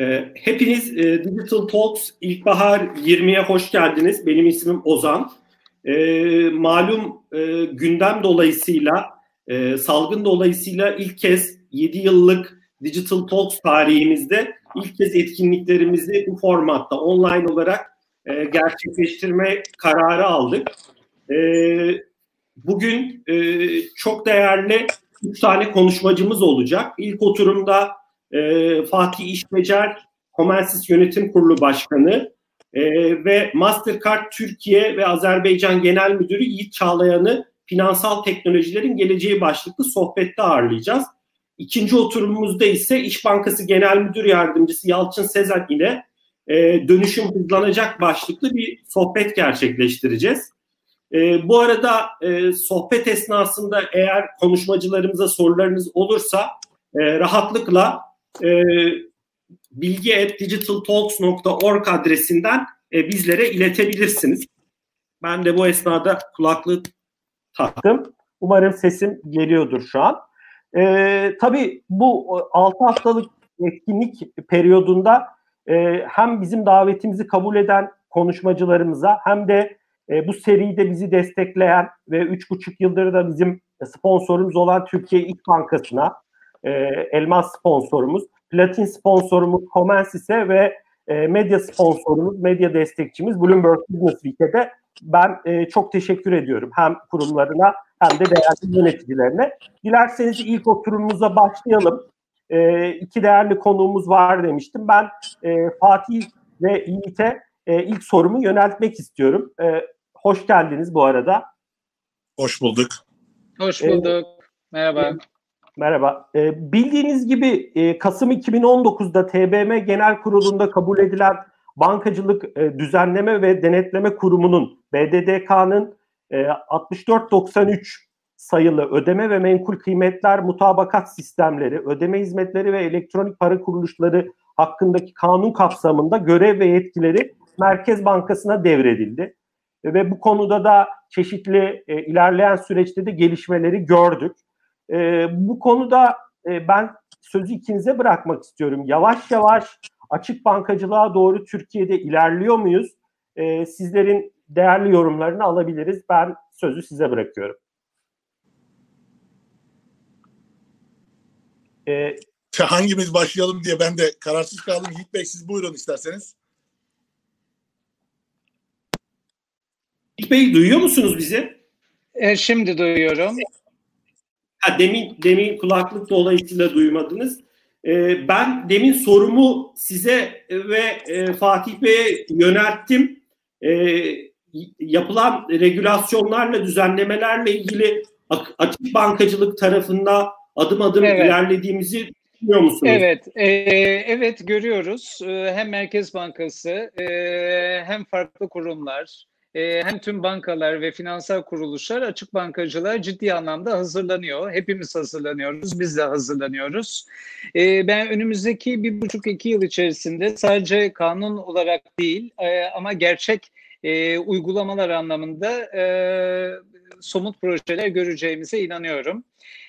Ee, hepiniz e, Digital Talks İlkbahar 20'ye hoş geldiniz. Benim ismim Ozan. Ee, malum e, gündem dolayısıyla, e, salgın dolayısıyla ilk kez 7 yıllık Digital Talks tarihimizde ilk kez etkinliklerimizi bu formatta online olarak gerçekleştirme kararı aldık. E, bugün çok değerli üç tane konuşmacımız olacak. İlk oturumda e, Fatih İşbecer, Comensis Yönetim Kurulu Başkanı e, ve Mastercard Türkiye ve Azerbaycan Genel Müdürü Yiğit Çağlayan'ı finansal teknolojilerin geleceği başlıklı sohbette ağırlayacağız. İkinci oturumumuzda ise İş Bankası Genel Müdür Yardımcısı Yalçın Sezen ile e, dönüşüm hızlanacak başlıklı bir sohbet gerçekleştireceğiz. E, bu arada e, sohbet esnasında eğer konuşmacılarımıza sorularınız olursa e, rahatlıkla e, bilgi.digitaltalks.org adresinden e, bizlere iletebilirsiniz. Ben de bu esnada kulaklığı taktım. Umarım sesim geliyordur şu an. E, tabii bu 6 haftalık etkinlik periyodunda e, hem bizim davetimizi kabul eden konuşmacılarımıza hem de e, bu seride bizi destekleyen ve 3,5 yıldır da bizim sponsorumuz olan Türkiye İlk Bankası'na, e, elmas sponsorumuz, platin sponsorumuz Comensis'e ve e, medya sponsorumuz, medya destekçimiz Bloomberg Business Week'e de ben e, çok teşekkür ediyorum. Hem kurumlarına hem de değerli yöneticilerine. Dilerseniz ilk oturumumuza başlayalım. E, iki değerli konuğumuz var demiştim. Ben e, Fatih ve Yiğit'e e, ilk sorumu yöneltmek istiyorum. E, hoş geldiniz bu arada. Hoş bulduk. Hoş bulduk. E, Merhaba. E, merhaba. E, bildiğiniz gibi e, Kasım 2019'da TBM Genel Kurulu'nda kabul edilen Bankacılık e, Düzenleme ve Denetleme Kurumu'nun BDDK'nın e, 6493 sayılı ödeme ve menkul kıymetler mutabakat sistemleri, ödeme hizmetleri ve elektronik para kuruluşları hakkındaki kanun kapsamında görev ve yetkileri Merkez Bankası'na devredildi. Ve bu konuda da çeşitli e, ilerleyen süreçte de gelişmeleri gördük. E, bu konuda e, ben sözü ikinize bırakmak istiyorum. Yavaş yavaş açık bankacılığa doğru Türkiye'de ilerliyor muyuz? E, sizlerin değerli yorumlarını alabiliriz. Ben sözü size bırakıyorum. Ee, Hangimiz başlayalım diye ben de kararsız kaldım. Yiğit Bey siz buyurun isterseniz. Yiğit Bey duyuyor musunuz bizi? E, şimdi duyuyorum. Ha, demin demin kulaklık dolayısıyla duymadınız. Ee, ben demin sorumu size ve e, Fatih Bey'e yönelttim. Ee, yapılan regülasyonlarla, düzenlemelerle ilgili açık bankacılık tarafında adım adım evet. ilerlediğimizi düşünüyor musunuz? Evet, e, evet görüyoruz. E, hem Merkez Bankası e, hem farklı kurumlar e, hem tüm bankalar ve finansal kuruluşlar açık bankacılığa ciddi anlamda hazırlanıyor. Hepimiz hazırlanıyoruz, biz de hazırlanıyoruz. E, ben önümüzdeki bir buçuk iki yıl içerisinde sadece kanun olarak değil e, ama gerçek e, uygulamalar anlamında e, somut projeler göreceğimize inanıyorum.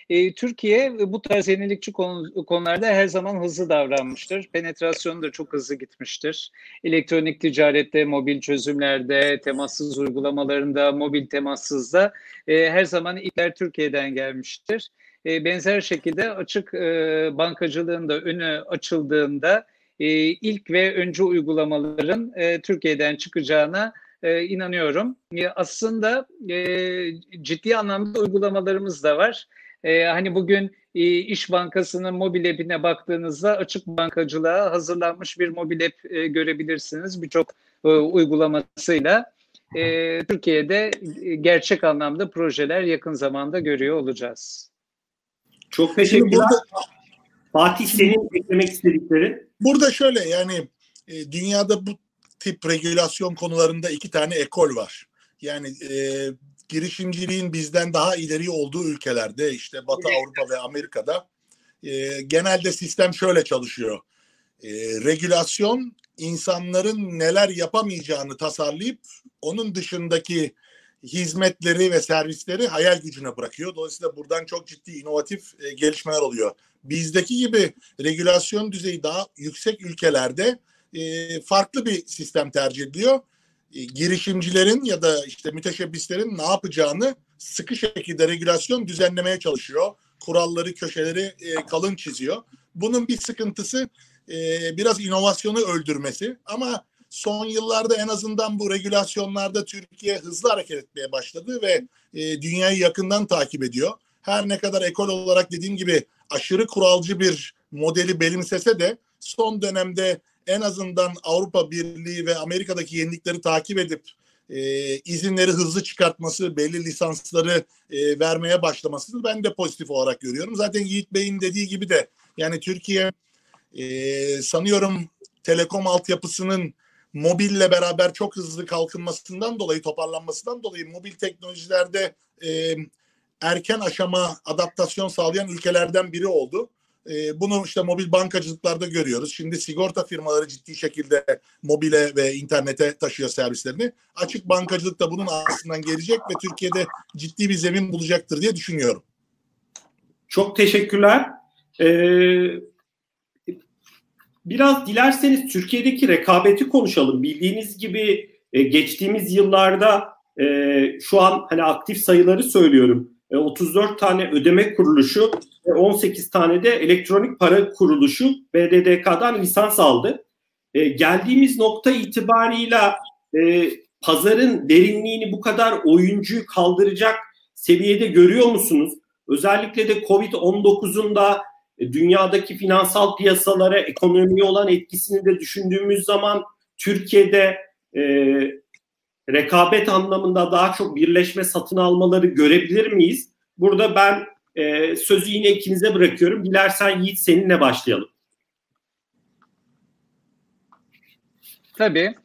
E, Türkiye bu tarz yenilikçi konu, konularda her zaman hızlı davranmıştır. Penetrasyonu da çok hızlı gitmiştir. Elektronik ticarette, mobil çözümlerde, temassız uygulamalarında, mobil temassızda e, her zaman ilkler Türkiye'den gelmiştir. E, benzer şekilde açık e, bankacılığın da önü açıldığında e, ilk ve önce uygulamaların e, Türkiye'den çıkacağına e, inanıyorum. E, aslında e, ciddi anlamda uygulamalarımız da var. E, hani bugün e, İş Bankası'nın mobil app'ine baktığınızda açık bankacılığa hazırlanmış bir mobil app e, görebilirsiniz birçok e, uygulamasıyla. E, Türkiye'de gerçek anlamda projeler yakın zamanda görüyor olacağız. Çok teşekkürler. Burada, Fatih senin eklemek istedikleri. Burada şöyle yani e, dünyada bu tip regülasyon konularında iki tane ekol var. Yani e, girişimciliğin bizden daha ileri olduğu ülkelerde işte Batı Avrupa ve Amerika'da e, genelde sistem şöyle çalışıyor. E, regülasyon insanların neler yapamayacağını tasarlayıp onun dışındaki hizmetleri ve servisleri hayal gücüne bırakıyor. Dolayısıyla buradan çok ciddi inovatif e, gelişmeler oluyor. Bizdeki gibi regülasyon düzeyi daha yüksek ülkelerde e, farklı bir sistem tercih ediliyor. E, girişimcilerin ya da işte müteşebbislerin ne yapacağını sıkı şekilde regülasyon düzenlemeye çalışıyor. Kuralları, köşeleri e, kalın çiziyor. Bunun bir sıkıntısı e, biraz inovasyonu öldürmesi ama son yıllarda en azından bu regülasyonlarda Türkiye hızlı hareket etmeye başladı ve e, dünyayı yakından takip ediyor. Her ne kadar ekol olarak dediğim gibi aşırı kuralcı bir modeli benimsese de son dönemde en azından Avrupa Birliği ve Amerika'daki yenilikleri takip edip e, izinleri hızlı çıkartması, belli lisansları e, vermeye başlamasını ben de pozitif olarak görüyorum. Zaten Yiğit Bey'in dediği gibi de yani Türkiye e, sanıyorum telekom altyapısının mobille beraber çok hızlı kalkınmasından dolayı, toparlanmasından dolayı mobil teknolojilerde e, erken aşama adaptasyon sağlayan ülkelerden biri oldu. E, bunu işte mobil bankacılıklarda görüyoruz. Şimdi sigorta firmaları ciddi şekilde mobile ve internete taşıyor servislerini. Açık bankacılık da bunun aslından gelecek ve Türkiye'de ciddi bir zemin bulacaktır diye düşünüyorum. Çok teşekkürler. Ee, biraz dilerseniz Türkiye'deki rekabeti konuşalım. Bildiğiniz gibi e, geçtiğimiz yıllarda e, şu an hani aktif sayıları söylüyorum. 34 e, tane ödeme kuruluşu ve 18 tane de elektronik para kuruluşu BDDK'dan lisans aldı. E, geldiğimiz nokta itibarıyla e, pazarın derinliğini bu kadar oyuncuyu kaldıracak seviyede görüyor musunuz? Özellikle de Covid-19'un da dünyadaki finansal piyasalara, ekonomiye olan etkisini de düşündüğümüz zaman Türkiye'de e, rekabet anlamında daha çok birleşme satın almaları görebilir miyiz? Burada ben e, sözü yine ikinize bırakıyorum. Dilersen Yiğit seninle başlayalım. Tabii.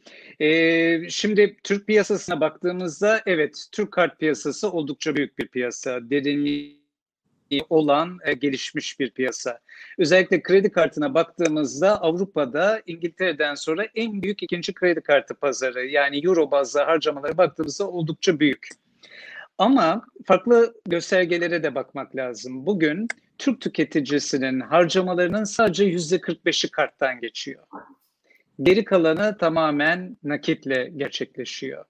Ee, şimdi Türk piyasasına baktığımızda evet Türk kart piyasası oldukça büyük bir piyasa. Derinliği olan e, gelişmiş bir piyasa. Özellikle kredi kartına baktığımızda Avrupa'da İngiltere'den sonra en büyük ikinci kredi kartı pazarı yani euro bazlı harcamalara baktığımızda oldukça büyük. Ama farklı göstergelere de bakmak lazım. Bugün Türk tüketicisinin harcamalarının sadece yüzde 45'i karttan geçiyor. Geri kalanı tamamen nakitle gerçekleşiyor.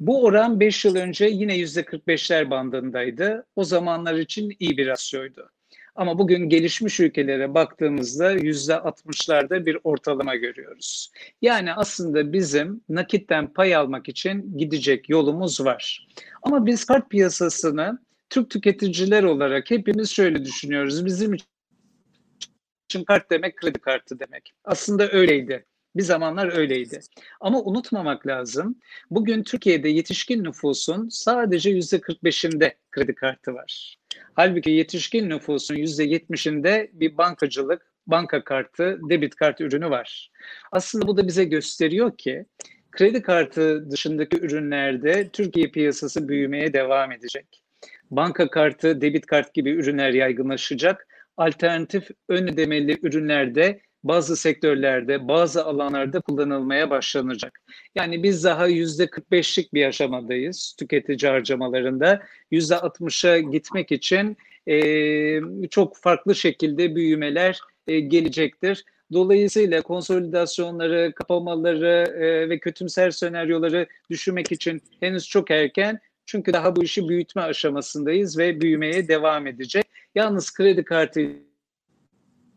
Bu oran 5 yıl önce yine %45'ler bandındaydı. O zamanlar için iyi bir rasyoydu. Ama bugün gelişmiş ülkelere baktığımızda %60'larda bir ortalama görüyoruz. Yani aslında bizim nakitten pay almak için gidecek yolumuz var. Ama biz kart piyasasını Türk tüketiciler olarak hepimiz şöyle düşünüyoruz. Bizim için kart demek kredi kartı demek. Aslında öyleydi. Bir zamanlar öyleydi. Ama unutmamak lazım. Bugün Türkiye'de yetişkin nüfusun sadece yüzde 45'inde kredi kartı var. Halbuki yetişkin nüfusun yüzde 70'inde bir bankacılık, banka kartı, debit kart ürünü var. Aslında bu da bize gösteriyor ki kredi kartı dışındaki ürünlerde Türkiye piyasası büyümeye devam edecek. Banka kartı, debit kart gibi ürünler yaygınlaşacak. Alternatif ön ödemeli ürünlerde bazı sektörlerde, bazı alanlarda kullanılmaya başlanacak. Yani biz daha yüzde 45'lik bir aşamadayız tüketici harcamalarında. Yüzde 60'a gitmek için e, çok farklı şekilde büyümeler e, gelecektir. Dolayısıyla konsolidasyonları, kapamaları e, ve kötümser senaryoları düşünmek için henüz çok erken. Çünkü daha bu işi büyütme aşamasındayız ve büyümeye devam edecek. Yalnız kredi kartı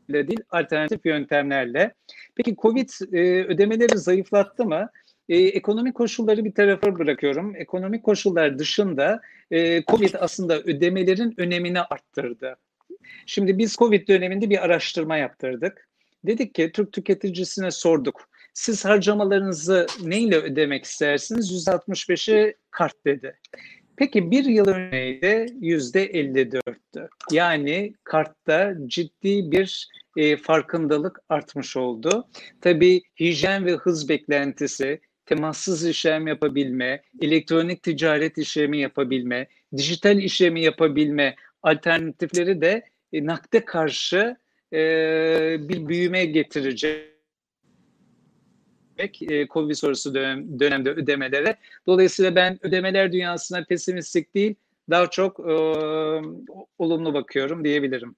ile değil alternatif yöntemlerle. Peki Covid e, ödemeleri zayıflattı mı? E, ekonomik koşulları bir tarafa bırakıyorum. Ekonomik koşullar dışında e, Covid aslında ödemelerin önemini arttırdı. Şimdi biz Covid döneminde bir araştırma yaptırdık. Dedik ki Türk tüketicisine sorduk. Siz harcamalarınızı neyle ödemek istersiniz? %65'i kart dedi. Peki bir yıl önceydi yüzde 54'tü. Yani kartta ciddi bir e, farkındalık artmış oldu. Tabii hijyen ve hız beklentisi, temassız işlem yapabilme, elektronik ticaret işlemi yapabilme, dijital işlemi yapabilme alternatifleri de e, nakde karşı e, bir büyüme getirecek e, Covid sonrası dönem, dönemde ödemelere. Dolayısıyla ben ödemeler dünyasına pesimistik değil, daha çok e, olumlu bakıyorum diyebilirim.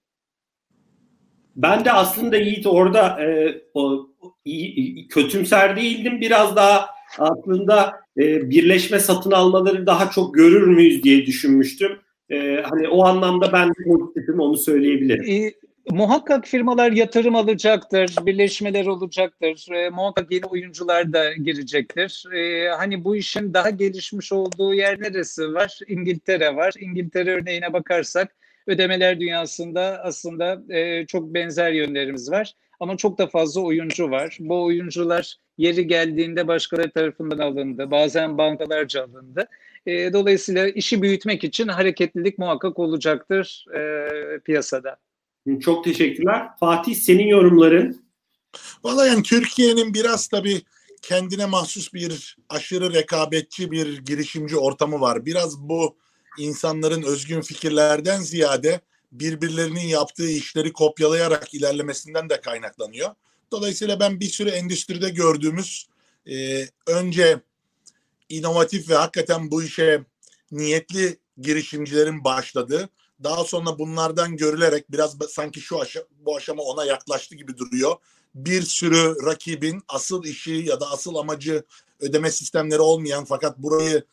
Ben de aslında Yiğit orada e, o, iyi, kötümser değildim. Biraz daha aslında e, birleşme satın almaları daha çok görür müyüz diye düşünmüştüm. E, hani o anlamda ben de pozitifim onu söyleyebilirim. Muhakkak firmalar yatırım alacaktır, birleşmeler olacaktır, e, muhakkak yeni oyuncular da girecektir. E, hani bu işin daha gelişmiş olduğu yer neresi var? İngiltere var. İngiltere örneğine bakarsak ödemeler dünyasında aslında e, çok benzer yönlerimiz var. Ama çok da fazla oyuncu var. Bu oyuncular yeri geldiğinde başkaları tarafından alındı. Bazen bankalarca alındı. E, dolayısıyla işi büyütmek için hareketlilik muhakkak olacaktır e, piyasada. Çok teşekkürler. Fatih senin yorumların? Valla yani Türkiye'nin biraz tabii kendine mahsus bir aşırı rekabetçi bir girişimci ortamı var. Biraz bu insanların özgün fikirlerden ziyade birbirlerinin yaptığı işleri kopyalayarak ilerlemesinden de kaynaklanıyor. Dolayısıyla ben bir sürü endüstride gördüğümüz e, önce inovatif ve hakikaten bu işe niyetli girişimcilerin başladığı, daha sonra bunlardan görülerek biraz sanki şu aşa, bu aşama ona yaklaştı gibi duruyor. Bir sürü rakibin asıl işi ya da asıl amacı ödeme sistemleri olmayan fakat burayı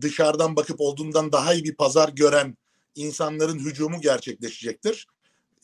dışarıdan bakıp olduğundan daha iyi bir pazar gören insanların hücumu gerçekleşecektir.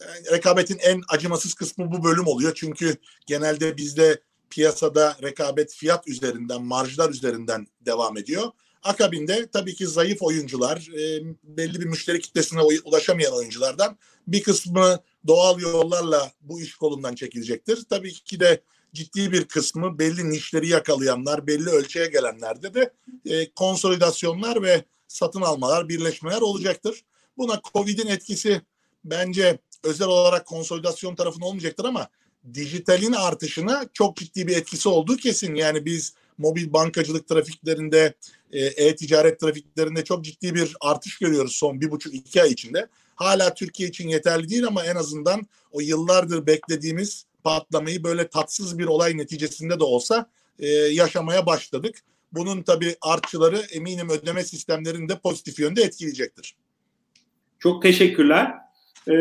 Yani rekabetin en acımasız kısmı bu bölüm oluyor. Çünkü genelde bizde piyasada rekabet fiyat üzerinden, marjlar üzerinden devam ediyor. Akabinde tabii ki zayıf oyuncular, e, belli bir müşteri kitlesine ulaşamayan oyunculardan bir kısmı doğal yollarla bu iş kolundan çekilecektir. Tabii ki de ciddi bir kısmı belli nişleri yakalayanlar, belli ölçüye gelenlerde de e, konsolidasyonlar ve satın almalar, birleşmeler olacaktır. Buna Covid'in etkisi bence özel olarak konsolidasyon tarafında olmayacaktır ama dijitalin artışına çok ciddi bir etkisi olduğu kesin. Yani biz mobil bankacılık trafiklerinde, e-ticaret trafiklerinde çok ciddi bir artış görüyoruz son bir buçuk iki ay içinde. Hala Türkiye için yeterli değil ama en azından o yıllardır beklediğimiz patlamayı böyle tatsız bir olay neticesinde de olsa e, yaşamaya başladık. Bunun tabii artçıları eminim ödeme sistemlerini de pozitif yönde etkileyecektir. Çok teşekkürler. Ee,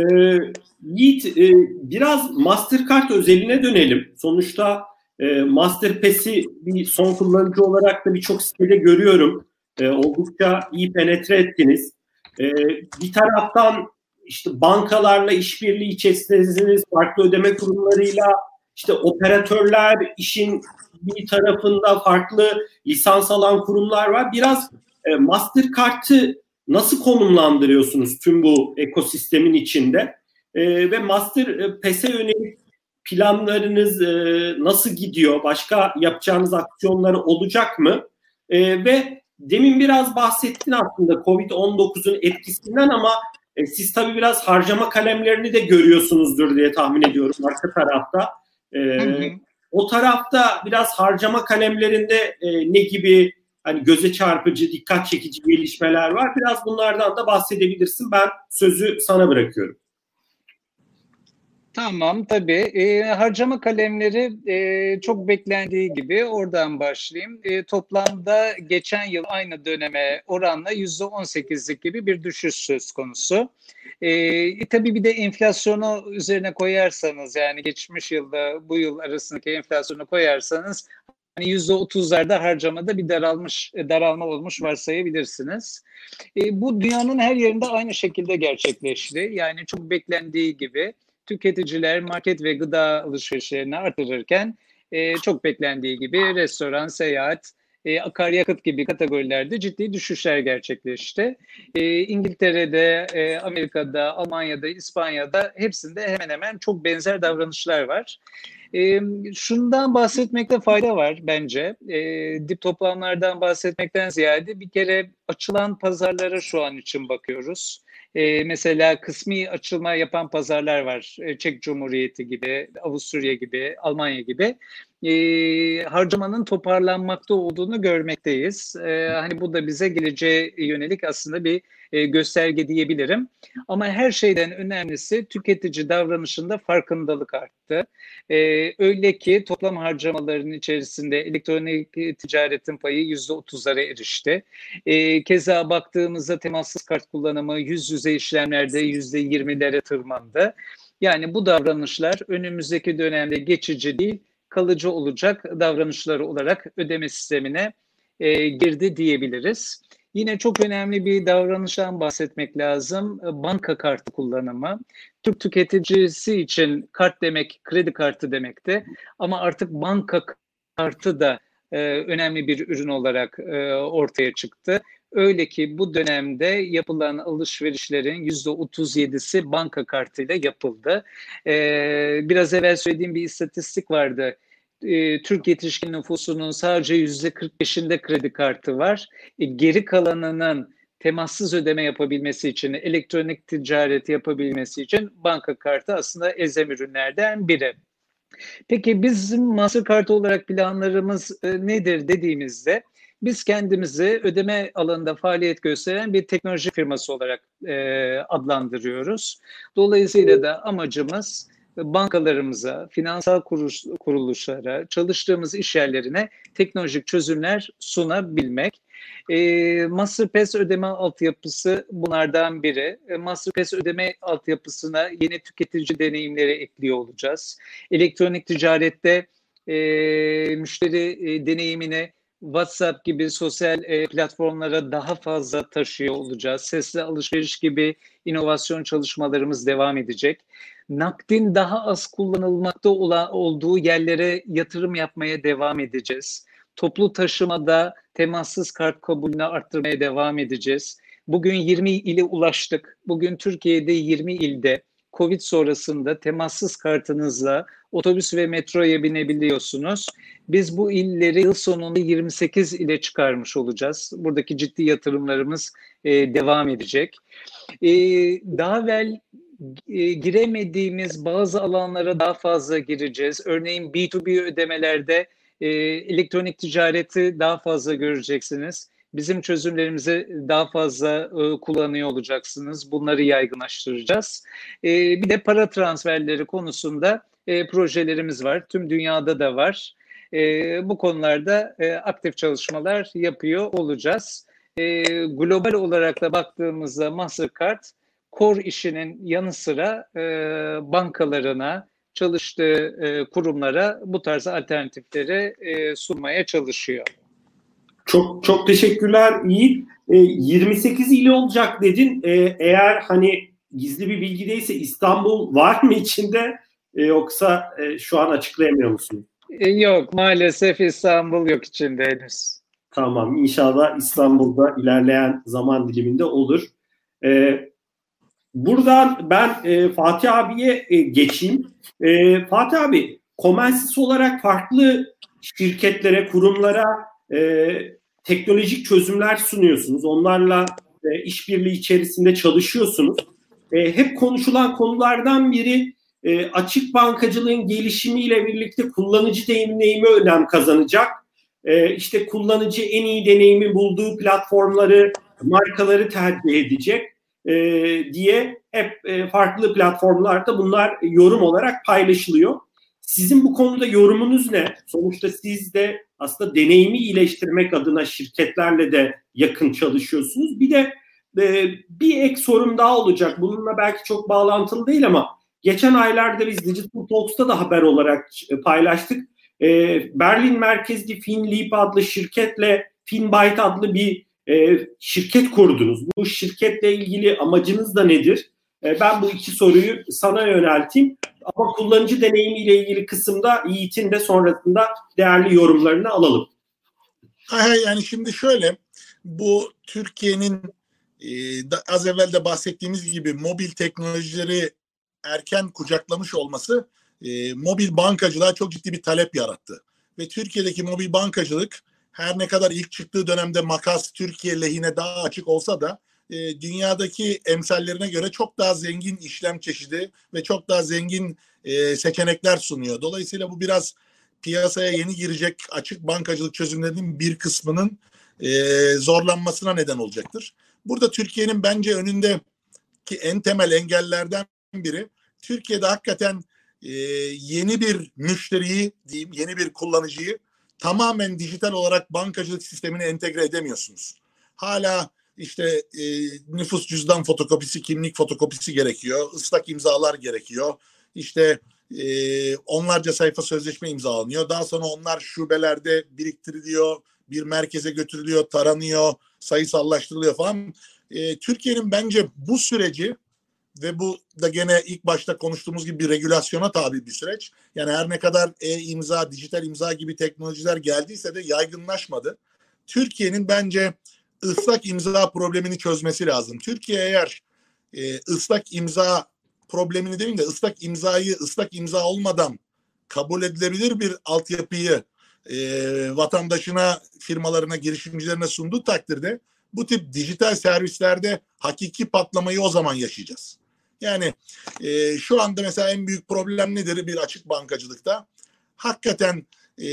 Yiğit e, biraz Mastercard özeline dönelim. Sonuçta e, Masterpass'i bir son kullanıcı olarak da birçok sitede görüyorum. E, oldukça iyi penetre ettiniz. E, bir taraftan işte bankalarla işbirliği içerisindesiniz, farklı ödeme kurumlarıyla, işte operatörler işin bir tarafında farklı lisans alan kurumlar var. Biraz e, Mastercard'ı nasıl konumlandırıyorsunuz tüm bu ekosistemin içinde? E, ve Master e, PES'e yönelik planlarınız e, nasıl gidiyor? Başka yapacağınız aksiyonlar olacak mı? E, ve demin biraz bahsettin aslında Covid-19'un etkisinden ama e, siz tabii biraz harcama kalemlerini de görüyorsunuzdur diye tahmin ediyorum arka tarafta. E, O tarafta biraz harcama kalemlerinde e, ne gibi hani göze çarpıcı, dikkat çekici gelişmeler var. Biraz bunlardan da bahsedebilirsin. Ben sözü sana bırakıyorum. Tamam tabii. E, harcama kalemleri e, çok beklendiği gibi oradan başlayayım. E, toplamda geçen yıl aynı döneme oranla yüzde on sekizlik gibi bir düşüş söz konusu. E, tabii bir de enflasyonu üzerine koyarsanız yani geçmiş yılda bu yıl arasındaki enflasyonu koyarsanız hani yüzde otuzlarda harcamada bir daralmış daralma olmuş varsayabilirsiniz. E, bu dünyanın her yerinde aynı şekilde gerçekleşti. Yani çok beklendiği gibi tüketiciler market ve gıda alışverişlerini artırırken e, çok beklendiği gibi restoran, seyahat, e, akaryakıt gibi kategorilerde ciddi düşüşler gerçekleşti. E, İngiltere'de, e, Amerika'da, Almanya'da, İspanya'da hepsinde hemen hemen çok benzer davranışlar var. E, şundan bahsetmekte fayda var bence. E, dip toplamlardan bahsetmekten ziyade bir kere açılan pazarlara şu an için bakıyoruz. E, mesela kısmi açılma yapan pazarlar var. E, Çek Cumhuriyeti gibi, Avusturya gibi, Almanya gibi. e, harcamanın toparlanmakta olduğunu görmekteyiz. E, hani bu da bize geleceğe yönelik aslında bir e, gösterge diyebilirim. Ama her şeyden önemlisi tüketici davranışında farkındalık arttı. E, öyle ki toplam harcamaların içerisinde elektronik ticaretin payı yüzde otuzlara erişti. E, keza baktığımızda temassız kart kullanımı yüz yüze işlemlerde yüzde yirmilere tırmandı. Yani bu davranışlar önümüzdeki dönemde geçici değil, kalıcı olacak davranışları olarak ödeme sistemine e, girdi diyebiliriz. Yine çok önemli bir davranıştan bahsetmek lazım. Banka kartı kullanımı. Türk tüketicisi için kart demek kredi kartı demekti. Ama artık banka kartı da e, önemli bir ürün olarak e, ortaya çıktı. Öyle ki bu dönemde yapılan alışverişlerin yüzde 37'si banka kartıyla yapıldı. Ee, biraz evvel söylediğim bir istatistik vardı. Ee, Türk yetişkin nüfusunun sadece yüzde 45'inde kredi kartı var. Ee, geri kalanının temassız ödeme yapabilmesi için, elektronik ticaret yapabilmesi için banka kartı aslında ezem ürünlerden biri. Peki bizim Mastercard olarak planlarımız e, nedir dediğimizde biz kendimizi ödeme alanında faaliyet gösteren bir teknoloji firması olarak e, adlandırıyoruz. Dolayısıyla da amacımız bankalarımıza, finansal kuruluşlara, çalıştığımız iş yerlerine teknolojik çözümler sunabilmek. E, MasterPass ödeme altyapısı bunlardan biri. E, MasterPass ödeme altyapısına yeni tüketici deneyimleri ekliyor olacağız. Elektronik ticarette e, müşteri e, deneyimine WhatsApp gibi sosyal e, platformlara daha fazla taşıyor olacağız. Sesli alışveriş gibi inovasyon çalışmalarımız devam edecek. Nakdin daha az kullanılmakta olan, olduğu yerlere yatırım yapmaya devam edeceğiz. Toplu taşımada temassız kart kabulünü arttırmaya devam edeceğiz. Bugün 20 ile ulaştık. Bugün Türkiye'de 20 ilde Covid sonrasında temassız kartınızla otobüs ve metroya binebiliyorsunuz. Biz bu illeri yıl sonunda 28 ile çıkarmış olacağız. Buradaki ciddi yatırımlarımız e, devam edecek. E, daha evvel giremediğimiz bazı alanlara daha fazla gireceğiz. Örneğin B2B ödemelerde e, elektronik ticareti daha fazla göreceksiniz. Bizim çözümlerimizi daha fazla e, kullanıyor olacaksınız. Bunları yaygınlaştıracağız. E, bir de para transferleri konusunda e, projelerimiz var. Tüm dünyada da var. E, bu konularda e, aktif çalışmalar yapıyor olacağız. E, global olarak da baktığımızda Mastercard core işinin yanı sıra e, bankalarına, çalıştığı e, kurumlara bu tarz alternatifleri e, sunmaya çalışıyor. Çok çok teşekkürler Yiğit. E, 28 ili olacak dedin. E, eğer hani gizli bir bilgi değilse İstanbul var mı içinde e, yoksa e, şu an açıklayamıyor musun? E, yok maalesef İstanbul yok içinde henüz. Tamam inşallah İstanbul'da ilerleyen zaman diliminde olur. E, buradan ben e, Fatih abiye e, geçeyim. E, Fatih abi Comensis olarak farklı şirketlere, kurumlara e, teknolojik çözümler sunuyorsunuz. Onlarla e, işbirliği içerisinde çalışıyorsunuz. E, hep konuşulan konulardan biri e, açık bankacılığın gelişimiyle birlikte kullanıcı deneyimi önem kazanacak. E, işte kullanıcı en iyi deneyimi bulduğu platformları, markaları tercih edecek e, diye hep e, farklı platformlarda bunlar yorum olarak paylaşılıyor. Sizin bu konuda yorumunuz ne? Sonuçta siz de aslında deneyimi iyileştirmek adına şirketlerle de yakın çalışıyorsunuz. Bir de e, bir ek sorum daha olacak. Bununla belki çok bağlantılı değil ama geçen aylarda biz Digital Talks'ta da haber olarak e, paylaştık. E, Berlin merkezli FinLeap adlı şirketle FinByte adlı bir e, şirket kurdunuz. Bu şirketle ilgili amacınız da nedir? E, ben bu iki soruyu sana yönelteyim. Ama kullanıcı deneyimiyle ilgili kısımda Yiğit'in de sonrasında değerli yorumlarını alalım. Yani şimdi şöyle bu Türkiye'nin e, az evvel de bahsettiğimiz gibi mobil teknolojileri erken kucaklamış olması e, mobil bankacılığa çok ciddi bir talep yarattı. Ve Türkiye'deki mobil bankacılık her ne kadar ilk çıktığı dönemde makas Türkiye lehine daha açık olsa da e, dünyadaki emsallerine göre çok daha zengin işlem çeşidi ve çok daha zengin e, seçenekler sunuyor. Dolayısıyla bu biraz piyasaya yeni girecek açık bankacılık çözümlerinin bir kısmının e, zorlanmasına neden olacaktır. Burada Türkiye'nin bence önünde ki en temel engellerden biri Türkiye'de hakikaten e, yeni bir müşteriyi diyeyim yeni bir kullanıcıyı tamamen dijital olarak bankacılık sistemine entegre edemiyorsunuz. Hala işte e, nüfus cüzdan fotokopisi, kimlik fotokopisi gerekiyor, ıslak imzalar gerekiyor. İşte e, onlarca sayfa sözleşme imzalanıyor. Daha sonra onlar şubelerde biriktiriliyor, bir merkeze götürülüyor, taranıyor, sayısallaştırılıyor falan. E, Türkiye'nin bence bu süreci ve bu da gene ilk başta konuştuğumuz gibi bir regülasyona tabi bir süreç. Yani her ne kadar e-imza, dijital imza gibi teknolojiler geldiyse de yaygınlaşmadı. Türkiye'nin bence ıslak imza problemini çözmesi lazım. Türkiye eğer e, ıslak imza problemini demeyeyim de ıslak imzayı ıslak imza olmadan kabul edilebilir bir altyapıyı e, vatandaşına, firmalarına, girişimcilerine sunduğu takdirde bu tip dijital servislerde hakiki patlamayı o zaman yaşayacağız. Yani e, şu anda mesela en büyük problem nedir bir açık bankacılıkta? Hakikaten e,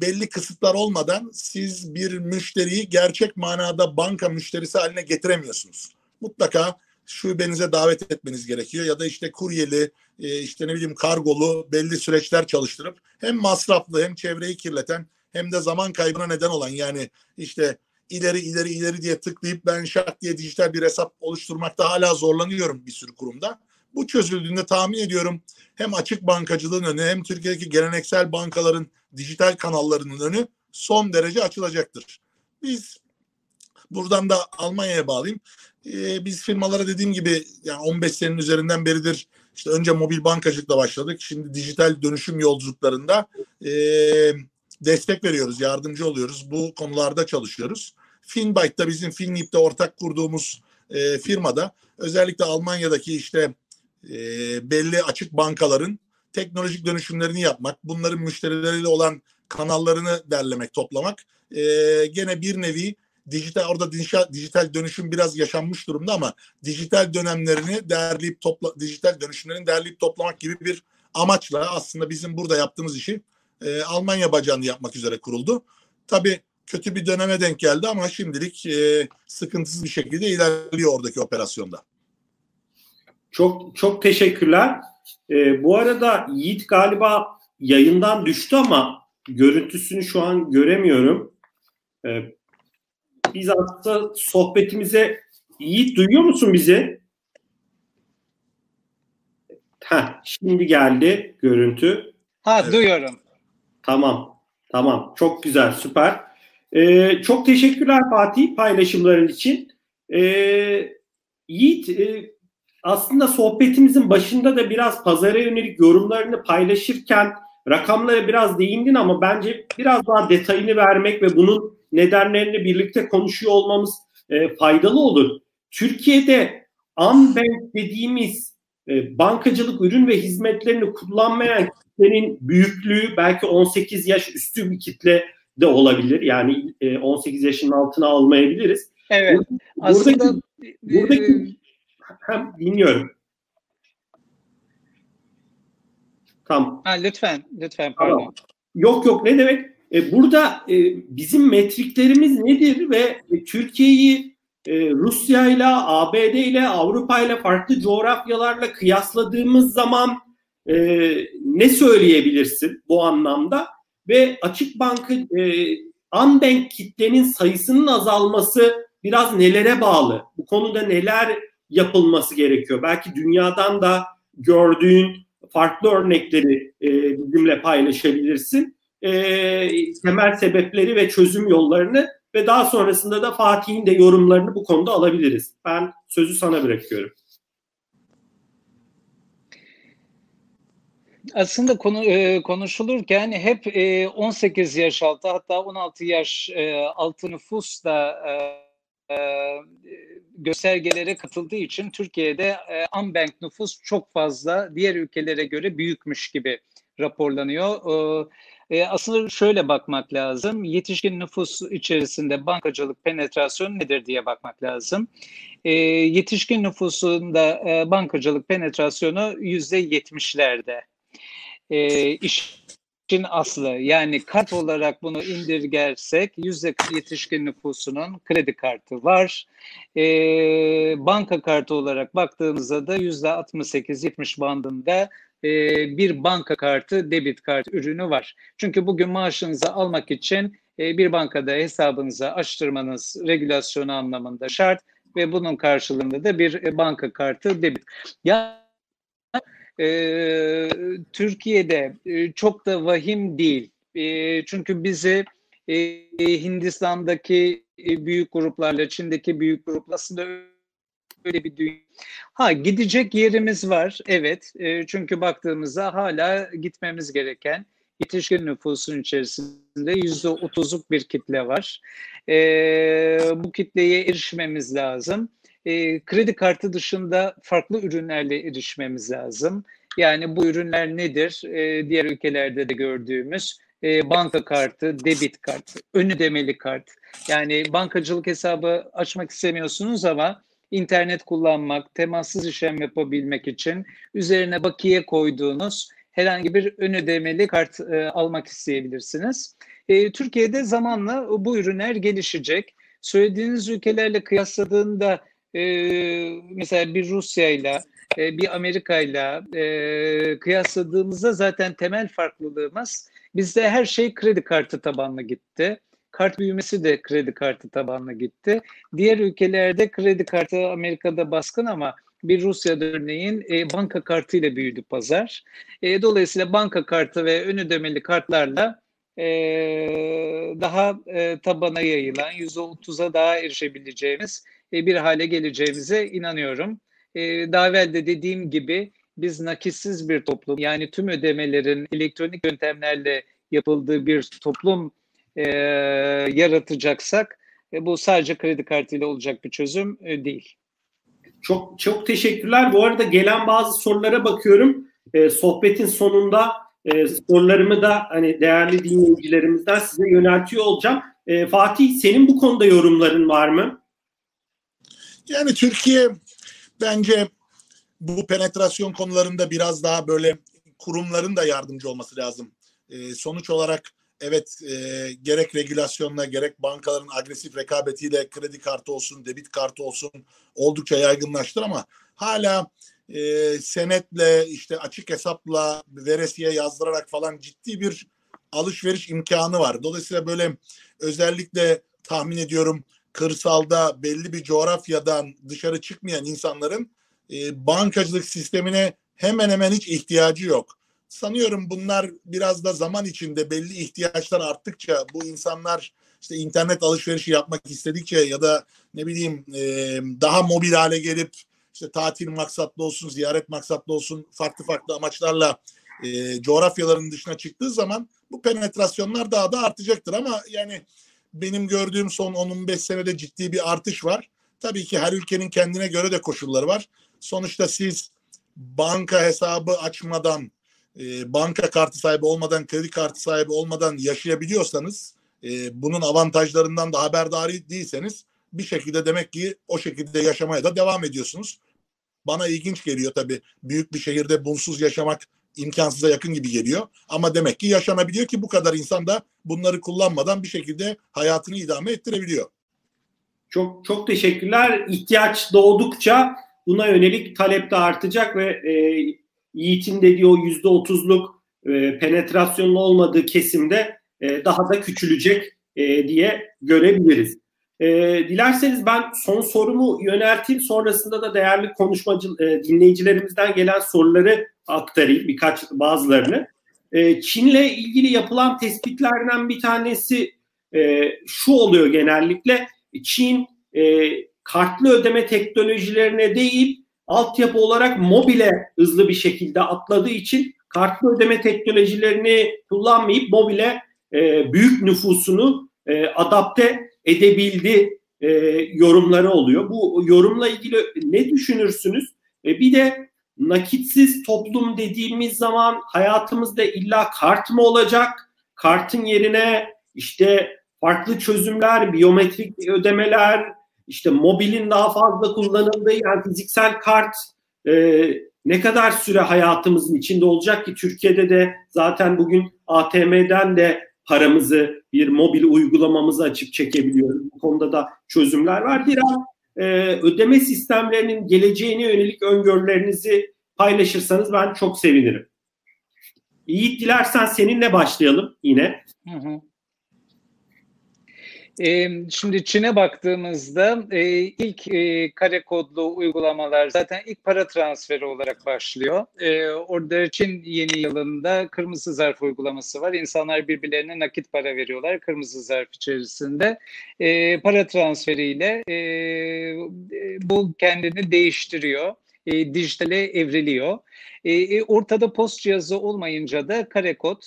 belli kısıtlar olmadan siz bir müşteriyi gerçek manada banka müşterisi haline getiremiyorsunuz. Mutlaka şubenize davet etmeniz gerekiyor ya da işte kuryeli e, işte ne bileyim kargolu belli süreçler çalıştırıp hem masraflı hem çevreyi kirleten hem de zaman kaybına neden olan yani işte ileri ileri ileri diye tıklayıp ben şart diye dijital bir hesap oluşturmakta hala zorlanıyorum bir sürü kurumda. Bu çözüldüğünde tahmin ediyorum hem açık bankacılığın önü hem Türkiye'deki geleneksel bankaların dijital kanallarının önü son derece açılacaktır. Biz buradan da Almanya'ya bağlayayım. Ee, biz firmalara dediğim gibi yani 15 senenin üzerinden beridir işte önce mobil bankacılıkla başladık. Şimdi dijital dönüşüm yolculuklarında e, destek veriyoruz, yardımcı oluyoruz. Bu konularda çalışıyoruz. Finbyte'da bizim Finlip'te ortak kurduğumuz e, firmada özellikle Almanya'daki işte e, belli açık bankaların teknolojik dönüşümlerini yapmak, bunların müşterileriyle olan kanallarını derlemek, toplamak. E, gene bir nevi dijital orada dijital dönüşüm biraz yaşanmış durumda ama dijital dönemlerini derleyip topla dijital dönüşümlerini derleyip toplamak gibi bir amaçla aslında bizim burada yaptığımız işi e, Almanya bacağını yapmak üzere kuruldu. Tabii kötü bir döneme denk geldi ama şimdilik e, sıkıntısız bir şekilde ilerliyor oradaki operasyonda. Çok çok teşekkürler. E, bu arada Yiğit galiba yayından düştü ama görüntüsünü şu an göremiyorum. E, biz aslında sohbetimize Yiğit duyuyor musun bizi? Ha, şimdi geldi görüntü. Ha evet. duyuyorum. Tamam. Tamam. Çok güzel. Süper. Ee, çok teşekkürler Fatih paylaşımların için. Ee, Yiğit e, aslında sohbetimizin başında da biraz pazara yönelik yorumlarını paylaşırken rakamlara biraz değindin ama bence biraz daha detayını vermek ve bunun nedenlerini birlikte konuşuyor olmamız e, faydalı olur. Türkiye'de Unbank dediğimiz e, bankacılık ürün ve hizmetlerini kullanmayan kitlenin büyüklüğü belki 18 yaş üstü bir kitle de olabilir. Yani e, 18 yaşın altına almayabiliriz. Evet. Buradaki, aslında buradaki e, hem dinliyorum. Tamam. Ha, lütfen, lütfen pardon. Tamam. Yok yok ne demek? E, burada e, bizim metriklerimiz nedir ve e, Türkiye'yi e, Rusya ile, ABD ile, Avrupa ile farklı coğrafyalarla kıyasladığımız zaman e, ne söyleyebilirsin bu anlamda? Ve açık bankı e, unbank kitlenin sayısının azalması biraz nelere bağlı? Bu konuda neler yapılması gerekiyor? Belki dünyadan da gördüğün farklı örnekleri e, bizimle paylaşabilirsin. E, temel sebepleri ve çözüm yollarını ve daha sonrasında da Fatih'in de yorumlarını bu konuda alabiliriz. Ben sözü sana bırakıyorum. aslında konu e, konuşulurken hep e, 18 yaş altı hatta 16 yaş e, altı nüfus da e, e, göstergelere katıldığı için Türkiye'de e, unbank nüfus çok fazla diğer ülkelere göre büyükmüş gibi raporlanıyor. E, e, aslında şöyle bakmak lazım. Yetişkin nüfus içerisinde bankacılık penetrasyon nedir diye bakmak lazım. E, yetişkin nüfusunda e, bankacılık penetrasyonu yüzde yetmişlerde e, iş işin aslı. Yani kart olarak bunu indirgersek yüzde yetişkin nüfusunun kredi kartı var. E, banka kartı olarak baktığımızda da yüzde 68-70 bandında e, bir banka kartı, debit kart ürünü var. Çünkü bugün maaşınızı almak için e, bir bankada hesabınızı açtırmanız regülasyonu anlamında şart ve bunun karşılığında da bir e, banka kartı debit. Ya Türkiye'de çok da vahim değil. Çünkü bizi Hindistan'daki büyük gruplarla, Çin'deki büyük gruplarla aslında öyle bir dünya. Ha gidecek yerimiz var evet e, çünkü baktığımızda hala gitmemiz gereken yetişkin nüfusun içerisinde yüzde otuzluk bir kitle var. E, bu kitleye erişmemiz lazım. E, kredi kartı dışında farklı ürünlerle erişmemiz lazım. Yani bu ürünler nedir? E, diğer ülkelerde de gördüğümüz e, banka kartı, debit kart, ön ödemeli kart. Yani bankacılık hesabı açmak istemiyorsunuz ama internet kullanmak, temassız işlem yapabilmek için üzerine bakiye koyduğunuz herhangi bir ön ödemeli kart e, almak isteyebilirsiniz. E, Türkiye'de zamanla bu ürünler gelişecek. Söylediğiniz ülkelerle kıyasladığında e, mesela bir Rusya ile bir Amerika ile kıyasladığımızda zaten temel farklılığımız bizde her şey kredi kartı tabanlı gitti. Kart büyümesi de kredi kartı tabanlı gitti. Diğer ülkelerde kredi kartı Amerika'da baskın ama bir Rusya'da örneğin e, banka kartı ile büyüdü pazar. E, dolayısıyla banka kartı ve ön ödemeli kartlarla e, daha e, tabana yayılan %30'a daha erişebileceğimiz e, bir hale geleceğimize inanıyorum. E, daha evvel de dediğim gibi biz nakitsiz bir toplum yani tüm ödemelerin elektronik yöntemlerle yapıldığı bir toplum e, yaratacaksak e, bu sadece kredi kartıyla olacak bir çözüm e, değil. Çok çok teşekkürler. Bu arada gelen bazı sorulara bakıyorum. E, sohbetin sonunda e, sorularımı da hani değerli dinleyicilerimizden size yöneltiyor olacağım. E, Fatih senin bu konuda yorumların var mı? Yani Türkiye bence bu penetrasyon konularında biraz daha böyle kurumların da yardımcı olması lazım. E, sonuç olarak evet e, gerek regülasyonla gerek bankaların agresif rekabetiyle kredi kartı olsun, debit kartı olsun oldukça yaygınlaştır ama hala e, senetle işte açık hesapla veresiye yazdırarak falan ciddi bir alışveriş imkanı var. Dolayısıyla böyle özellikle tahmin ediyorum kırsalda belli bir coğrafyadan dışarı çıkmayan insanların e, bankacılık sistemine hemen hemen hiç ihtiyacı yok sanıyorum bunlar biraz da zaman içinde belli ihtiyaçlar arttıkça bu insanlar işte internet alışverişi yapmak istedikçe ya da ne bileyim e, daha mobil hale gelip işte tatil maksatlı olsun, ziyaret maksatlı olsun farklı farklı amaçlarla e, coğrafyaların dışına çıktığı zaman bu penetrasyonlar daha da artacaktır ama yani benim gördüğüm son 10-15 senede ciddi bir artış var. Tabii ki her ülkenin kendine göre de koşulları var. Sonuçta siz banka hesabı açmadan e, banka kartı sahibi olmadan, kredi kartı sahibi olmadan yaşayabiliyorsanız, e, bunun avantajlarından da haberdar değilseniz bir şekilde demek ki o şekilde yaşamaya da devam ediyorsunuz. Bana ilginç geliyor tabii. Büyük bir şehirde bunsuz yaşamak imkansıza yakın gibi geliyor. Ama demek ki yaşanabiliyor ki bu kadar insan da bunları kullanmadan bir şekilde hayatını idame ettirebiliyor. Çok çok teşekkürler. İhtiyaç doğdukça buna yönelik talep de artacak ve e, Yiğit'in dediği o yüzde otuzluk e, penetrasyonun olmadığı kesimde e, daha da küçülecek e, diye görebiliriz. E, dilerseniz ben son sorumu yönelteyim. Sonrasında da değerli konuşmacı e, dinleyicilerimizden gelen soruları aktarayım birkaç bazılarını. E, Çin'le ilgili yapılan tespitlerden bir tanesi e, şu oluyor genellikle. Çin e, kartlı ödeme teknolojilerine değil altyapı olarak mobile hızlı bir şekilde atladığı için kartlı ödeme teknolojilerini kullanmayıp mobile e, büyük nüfusunu e, adapte edebildi e, yorumları oluyor. Bu yorumla ilgili ne düşünürsünüz? E, bir de nakitsiz toplum dediğimiz zaman hayatımızda illa kart mı olacak? Kartın yerine işte farklı çözümler, biyometrik ödemeler, işte mobilin daha fazla kullanıldığı yani fiziksel kart e, ne kadar süre hayatımızın içinde olacak ki Türkiye'de de zaten bugün ATM'den de paramızı bir mobil uygulamamızı açıp çekebiliyoruz. Bu konuda da çözümler var. Biraz e, ödeme sistemlerinin geleceğine yönelik öngörülerinizi paylaşırsanız ben çok sevinirim. Yiğit dilersen seninle başlayalım yine. Hı hı. Şimdi Çin'e baktığımızda ilk kare kodlu uygulamalar zaten ilk para transferi olarak başlıyor. Orada Çin yeni yılında kırmızı zarf uygulaması var. İnsanlar birbirlerine nakit para veriyorlar kırmızı zarf içerisinde. Para transferiyle bu kendini değiştiriyor. dijitale evriliyor. ortada post cihazı olmayınca da kare kod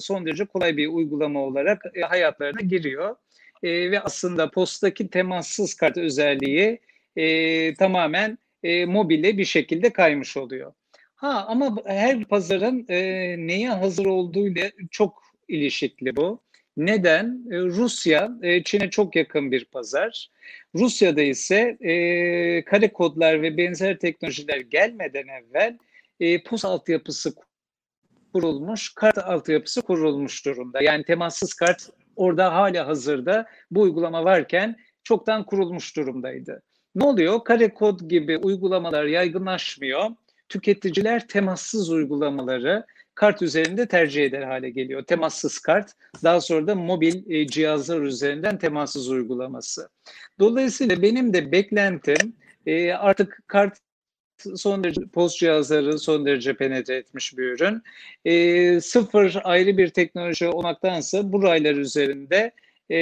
son derece kolay bir uygulama olarak hayatlarına giriyor e, ve aslında postaki temassız kart özelliği e, tamamen e, mobile bir şekilde kaymış oluyor. Ha ama her pazarın e, neye hazır olduğuyla çok ilişkili bu. Neden? E, Rusya e, Çin'e çok yakın bir pazar. Rusya'da ise e, kare kodlar ve benzer teknolojiler gelmeden evvel e, post altyapısı kurulmuş, kart altyapısı kurulmuş durumda. Yani temassız kart orada hala hazırda bu uygulama varken çoktan kurulmuş durumdaydı. Ne oluyor? Kare kod gibi uygulamalar yaygınlaşmıyor. Tüketiciler temassız uygulamaları kart üzerinde tercih eder hale geliyor. Temassız kart, daha sonra da mobil e, cihazlar üzerinden temassız uygulaması. Dolayısıyla benim de beklentim e, artık kart son derece post cihazları son derece penetre etmiş bir ürün. E, sıfır ayrı bir teknoloji olmaktansa bu raylar üzerinde e,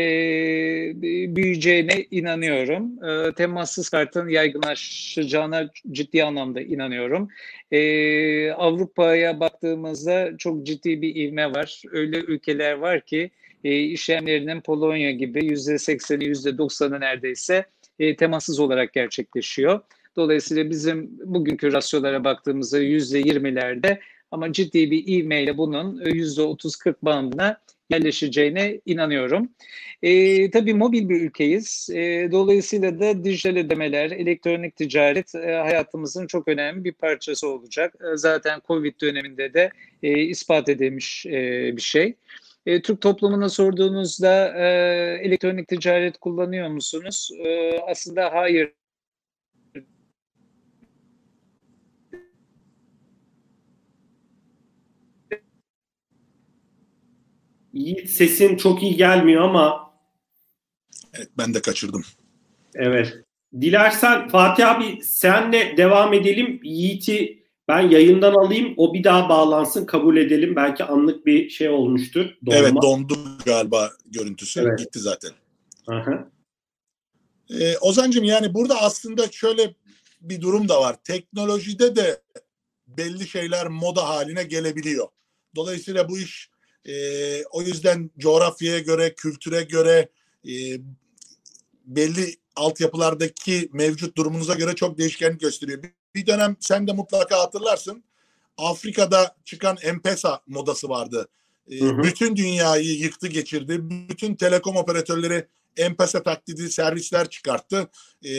büyüyeceğine inanıyorum. E, temassız kartın yaygınlaşacağına ciddi anlamda inanıyorum. E, Avrupa'ya baktığımızda çok ciddi bir ivme var. Öyle ülkeler var ki e, işlemlerinin Polonya gibi %80'i %90'ı neredeyse e, temassız olarak gerçekleşiyor. Dolayısıyla bizim bugünkü rasyolara baktığımızda yüzde yirmilerde ama ciddi bir ivmeyle bunun yüzde otuz kırk bandına yerleşeceğine inanıyorum. E, tabii mobil bir ülkeyiz. E, dolayısıyla da dijital ödemeler, elektronik ticaret e, hayatımızın çok önemli bir parçası olacak. E, zaten Covid döneminde de e, ispat edilmiş e, bir şey. E, Türk toplumuna sorduğunuzda e, elektronik ticaret kullanıyor musunuz? E, aslında hayır Yiğit sesin çok iyi gelmiyor ama. Evet ben de kaçırdım. Evet. Dilersen Fatih abi senle devam edelim. Yiğit'i ben yayından alayım. O bir daha bağlansın kabul edelim. Belki anlık bir şey olmuştur. Donma. Evet dondu galiba görüntüsü. Evet. Gitti zaten. Aha. Ee, Ozancım yani burada aslında şöyle bir durum da var. Teknolojide de belli şeyler moda haline gelebiliyor. Dolayısıyla bu iş e, o yüzden coğrafyaya göre, kültüre göre e, belli altyapılardaki mevcut durumunuza göre çok değişkenlik gösteriyor. Bir, bir dönem sen de mutlaka hatırlarsın. Afrika'da çıkan M-Pesa modası vardı. E, hı hı. Bütün dünyayı yıktı geçirdi. Bütün telekom operatörleri M-Pesa taklidi servisler çıkarttı. E,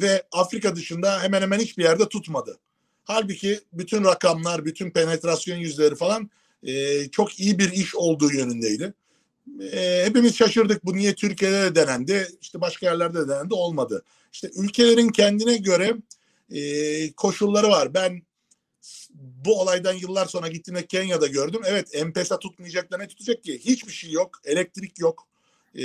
ve Afrika dışında hemen hemen hiçbir yerde tutmadı. Halbuki bütün rakamlar, bütün penetrasyon yüzleri falan e, çok iyi bir iş olduğu yönündeydi. E, hepimiz şaşırdık bu niye Türkiye'de de denendi, işte başka yerlerde de denendi olmadı. İşte ülkelerin kendine göre e, koşulları var. Ben bu olaydan yıllar sonra gittiğimde Kenya'da gördüm. Evet M-Pesa tutmayacaklar ne tutacak ki? Hiçbir şey yok. Elektrik yok. E,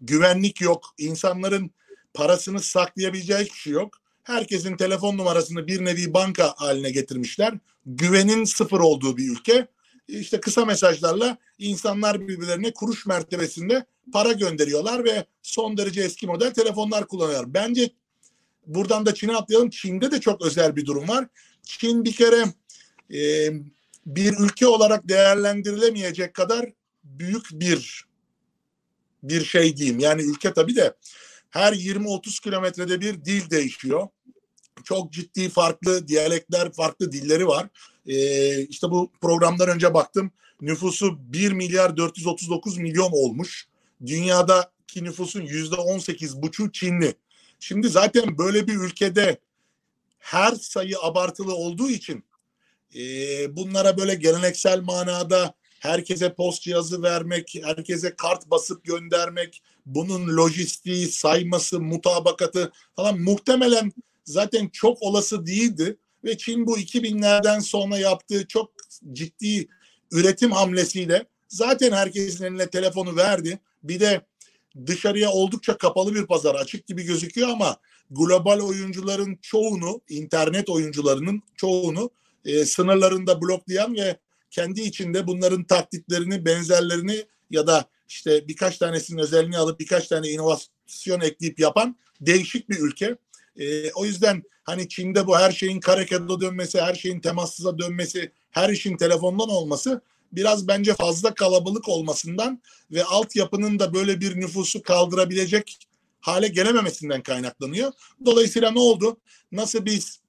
güvenlik yok. İnsanların parasını saklayabileceği hiçbir şey yok. Herkesin telefon numarasını bir nevi banka haline getirmişler. Güvenin sıfır olduğu bir ülke işte kısa mesajlarla insanlar birbirlerine kuruş mertebesinde para gönderiyorlar ve son derece eski model telefonlar kullanıyorlar. Bence buradan da Çin'e atlayalım. Çin'de de çok özel bir durum var. Çin bir kere e, bir ülke olarak değerlendirilemeyecek kadar büyük bir bir şey diyeyim. Yani ülke tabii de her 20-30 kilometrede bir dil değişiyor. Çok ciddi farklı diyalekler, farklı dilleri var. Ee, işte bu programdan önce baktım. Nüfusu 1 milyar 439 milyon olmuş. Dünyadaki nüfusun yüzde 18 buçu Çinli. Şimdi zaten böyle bir ülkede her sayı abartılı olduğu için e, bunlara böyle geleneksel manada herkese post cihazı vermek, herkese kart basıp göndermek, bunun lojistiği, sayması, mutabakatı falan muhtemelen zaten çok olası değildi. Ve Çin bu 2000'lerden sonra yaptığı çok ciddi üretim hamlesiyle zaten herkesin eline telefonu verdi. Bir de dışarıya oldukça kapalı bir pazar açık gibi gözüküyor ama global oyuncuların çoğunu, internet oyuncularının çoğunu e, sınırlarında bloklayan ve kendi içinde bunların taklitlerini, benzerlerini ya da işte birkaç tanesinin özelliğini alıp birkaç tane inovasyon ekleyip yapan değişik bir ülke. E, o yüzden hani Çin'de bu her şeyin karekada dönmesi, her şeyin temassıza dönmesi, her işin telefondan olması biraz bence fazla kalabalık olmasından ve altyapının da böyle bir nüfusu kaldırabilecek hale gelememesinden kaynaklanıyor. Dolayısıyla ne oldu? Nasıl biz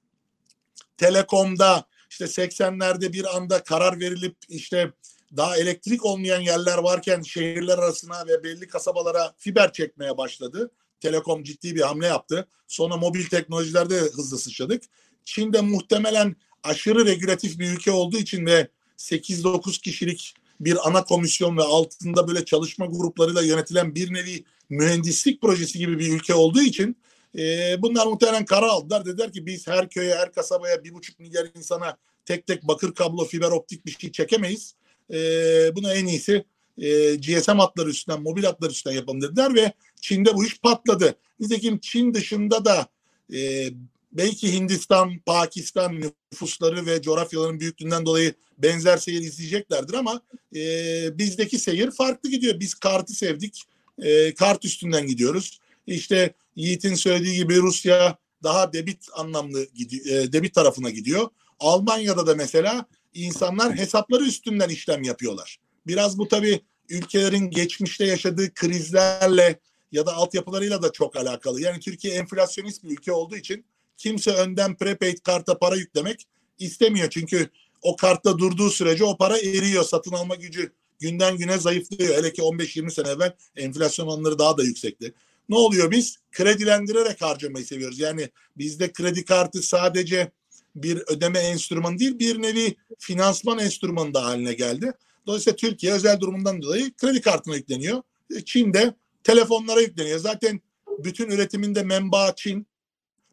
Telekom'da işte 80'lerde bir anda karar verilip işte daha elektrik olmayan yerler varken şehirler arasına ve belli kasabalara fiber çekmeye başladı. Telekom ciddi bir hamle yaptı. Sonra mobil teknolojilerde hızlı sıçradık. Çin'de muhtemelen aşırı regülatif bir ülke olduğu için ve 8-9 kişilik bir ana komisyon ve altında böyle çalışma gruplarıyla yönetilen bir nevi mühendislik projesi gibi bir ülke olduğu için e, bunlar muhtemelen karar aldılar. Dediler ki biz her köye, her kasabaya bir buçuk milyar insana tek tek bakır kablo, fiber optik bir şey çekemeyiz. E, bunu en iyisi e, GSM hatları üstünden, mobil hatlar üstünden yapalım dediler ve Çin'de bu iş patladı. Nitekim Çin dışında da e, belki Hindistan, Pakistan nüfusları ve coğrafyaların büyüklüğünden dolayı benzer seyir izleyeceklerdir ama e, bizdeki seyir farklı gidiyor. Biz kartı sevdik, e, kart üstünden gidiyoruz. İşte Yiğit'in söylediği gibi Rusya daha debit anlamlı e, debit tarafına gidiyor. Almanya'da da mesela insanlar hesapları üstünden işlem yapıyorlar. Biraz bu tabii ülkelerin geçmişte yaşadığı krizlerle ya da altyapılarıyla da çok alakalı. Yani Türkiye enflasyonist bir ülke olduğu için kimse önden prepaid karta para yüklemek istemiyor. Çünkü o kartta durduğu sürece o para eriyor. Satın alma gücü günden güne zayıflıyor. Hele ki 15-20 sene evvel enflasyon oranları daha da yüksekti. Ne oluyor biz? Kredilendirerek harcamayı seviyoruz. Yani bizde kredi kartı sadece bir ödeme enstrümanı değil bir nevi finansman enstrümanı da haline geldi. Dolayısıyla Türkiye özel durumundan dolayı kredi kartına yükleniyor. E, Çin'de telefonlara yükleniyor. Zaten bütün üretiminde menba Çin.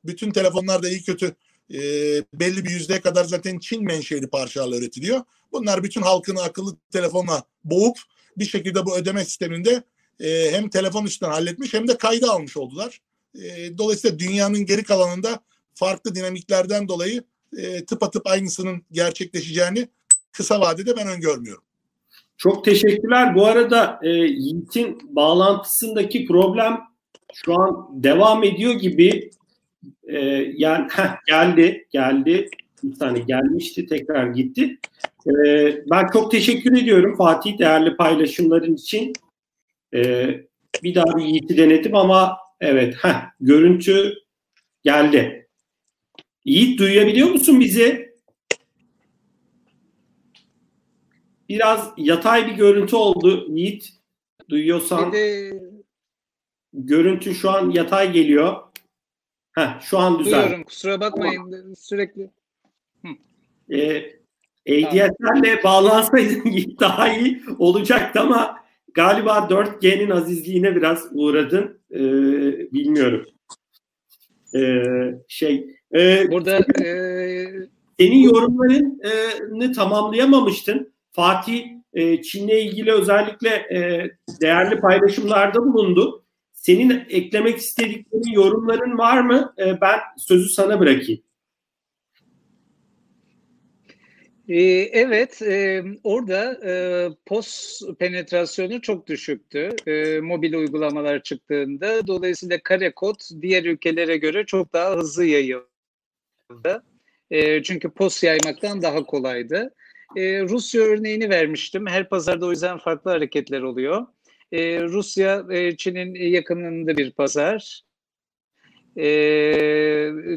Bütün telefonlar da iyi kötü e, belli bir yüzdeye kadar zaten Çin menşeli parçalarla üretiliyor. Bunlar bütün halkını akıllı telefonla boğup bir şekilde bu ödeme sisteminde e, hem telefon üstünden halletmiş hem de kayda almış oldular. E, dolayısıyla dünyanın geri kalanında farklı dinamiklerden dolayı e, tıpatıp aynısının gerçekleşeceğini kısa vadede ben öngörmüyorum. Çok teşekkürler. Bu arada e, Yiğit'in bağlantısındaki problem şu an devam ediyor gibi. E, yani heh, geldi, geldi. Bir tane gelmişti, tekrar gitti. E, ben çok teşekkür ediyorum Fatih değerli paylaşımların için. E, bir daha bir Yiğit'i denedim ama evet, heh, görüntü geldi. Yiğit duyabiliyor musun bizi? Biraz yatay bir görüntü oldu Yiğit. Duyuyorsan. De... Görüntü şu an yatay geliyor. Heh, şu an düzel. Duyuyorum kusura bakmayın tamam. sürekli. Ee, ADSL'le bağlansaydın daha iyi olacaktı ama galiba 4G'nin azizliğine biraz uğradın. Ee, bilmiyorum. Ee, şey e, Burada e, senin yorumlarını tamamlayamamıştın. Fatih e, Çin'le ilgili özellikle e, değerli paylaşımlarda bulundu. Senin eklemek istediklerin, yorumların var mı? E, ben sözü sana bırakayım. Ee, evet, e, orada e, POS penetrasyonu çok düşüktü e, mobil uygulamalar çıktığında. Dolayısıyla kare kod diğer ülkelere göre çok daha hızlı yayıldı. E, çünkü POS yaymaktan daha kolaydı. E, Rusya örneğini vermiştim. Her pazarda o yüzden farklı hareketler oluyor. E, Rusya, e, Çin'in yakınında bir pazar. E,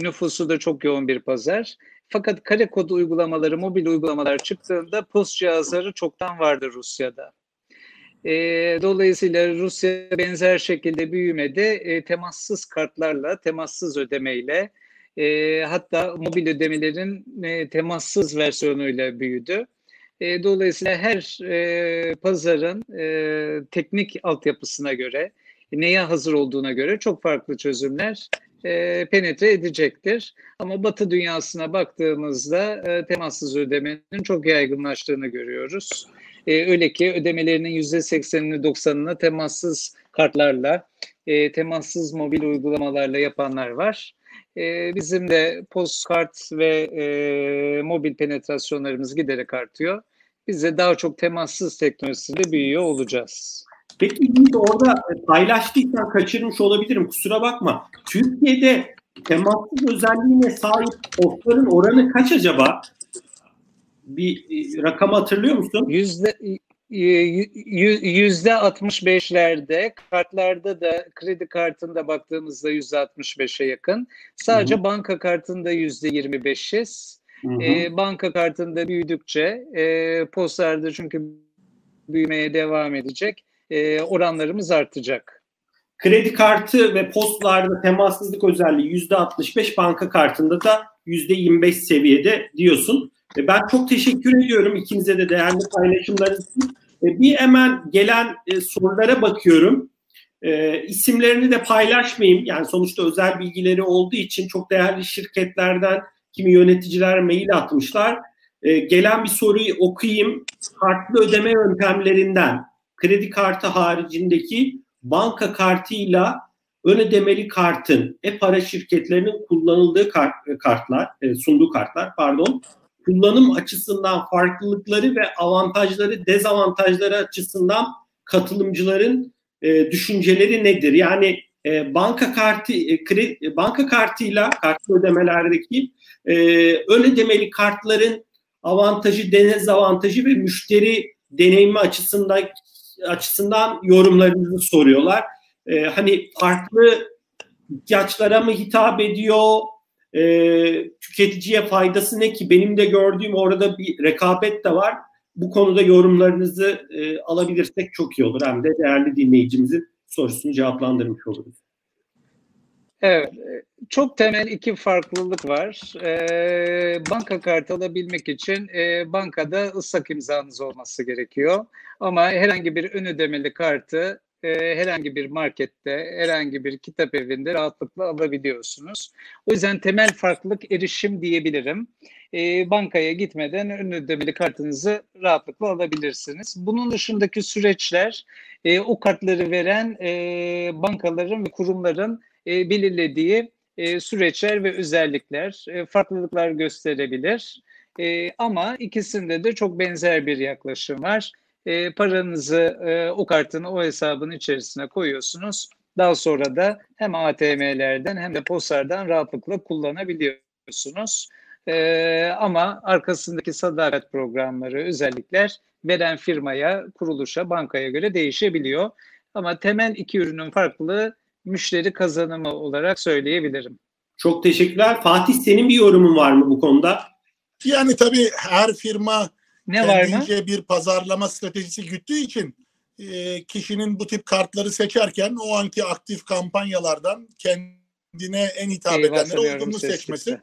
nüfusu da çok yoğun bir pazar. Fakat kare kod uygulamaları, mobil uygulamalar çıktığında post cihazları çoktan vardı Rusya'da. E, dolayısıyla Rusya benzer şekilde büyümede e, temassız kartlarla, temassız ödemeyle E, hatta mobil ödemelerin e, temassız versiyonuyla büyüdü. E, dolayısıyla her e, pazarın e, teknik altyapısına göre, neye hazır olduğuna göre çok farklı çözümler e, penetre edecektir. Ama Batı dünyasına baktığımızda e, temassız ödemenin çok yaygınlaştığını görüyoruz. E, öyle ki ödemelerinin %80'ini 90'ını temassız kartlarla, e, temassız mobil uygulamalarla yapanlar var. E, bizim de postkart ve e, mobil penetrasyonlarımız giderek artıyor. Biz de daha çok temassız teknolojisiyle büyüyor olacağız. Peki orada paylaştıysan kaçırmış olabilirim kusura bakma. Türkiye'de temassız özelliğine sahip postların oranı kaç acaba? Bir e, rakam hatırlıyor musun? Yüzde yüzde 65'lerde kartlarda da kredi kartında baktığımızda yüzde 65'e yakın. Sadece Hı-hı. banka kartında yüzde 25'iz. E, banka kartında büyüdükçe e, postlarda çünkü büyümeye devam edecek e, oranlarımız artacak. Kredi kartı ve postlarda temassızlık özelliği yüzde 65 banka kartında da yüzde 25 seviyede diyorsun. E, ben çok teşekkür ediyorum ikinize de değerli paylaşımlarınız için. E, bir hemen gelen e, sorulara bakıyorum. E, isimlerini de paylaşmayayım. Yani sonuçta özel bilgileri olduğu için çok değerli şirketlerden kimi yöneticiler mail atmışlar. Gelen bir soruyu okuyayım. Farklı ödeme yöntemlerinden kredi kartı haricindeki banka kartıyla ön ödemeli kartın e-para şirketlerinin kullanıldığı kart, kartlar, sunduğu kartlar pardon kullanım açısından farklılıkları ve avantajları, dezavantajları açısından katılımcıların e, düşünceleri nedir? Yani e, banka kartı e, kredi, banka kartıyla kartlı ödemelerdeki e, ön ödemeli kartların avantajı, dezavantajı ve müşteri deneyimi açısından açısından yorumlarınızı soruyorlar. E, hani farklı ihtiyaçlara mı hitap ediyor? E, tüketiciye faydası ne ki? Benim de gördüğüm orada bir rekabet de var. Bu konuda yorumlarınızı e, alabilirsek çok iyi olur. Hem de değerli dinleyicimizin sorusunu cevaplandırmış oluruz. Evet, çok temel iki farklılık var. E, banka kartı alabilmek için e, bankada ıslak imzanız olması gerekiyor. Ama herhangi bir ön ödemeli kartı e, herhangi bir markette, herhangi bir kitap evinde rahatlıkla alabiliyorsunuz. O yüzden temel farklılık erişim diyebilirim. E, bankaya gitmeden ön ödemeli kartınızı rahatlıkla alabilirsiniz. Bunun dışındaki süreçler e, o kartları veren e, bankaların ve kurumların e, belirlediği e, süreçler ve özellikler, e, farklılıklar gösterebilir. E, ama ikisinde de çok benzer bir yaklaşım var. E, paranızı e, o kartın o hesabın içerisine koyuyorsunuz. Daha sonra da hem ATM'lerden hem de postlardan rahatlıkla kullanabiliyorsunuz. E, ama arkasındaki sadakat programları, özellikler veren firmaya, kuruluşa, bankaya göre değişebiliyor. Ama temel iki ürünün farklılığı müşteri kazanımı olarak söyleyebilirim. Çok teşekkürler. Fatih senin bir yorumun var mı bu konuda? Yani tabii her firma ne var mı? bir pazarlama stratejisi güttüğü için e, kişinin bu tip kartları seçerken o anki aktif kampanyalardan kendine en hitap edenler olduğunu seçmesi.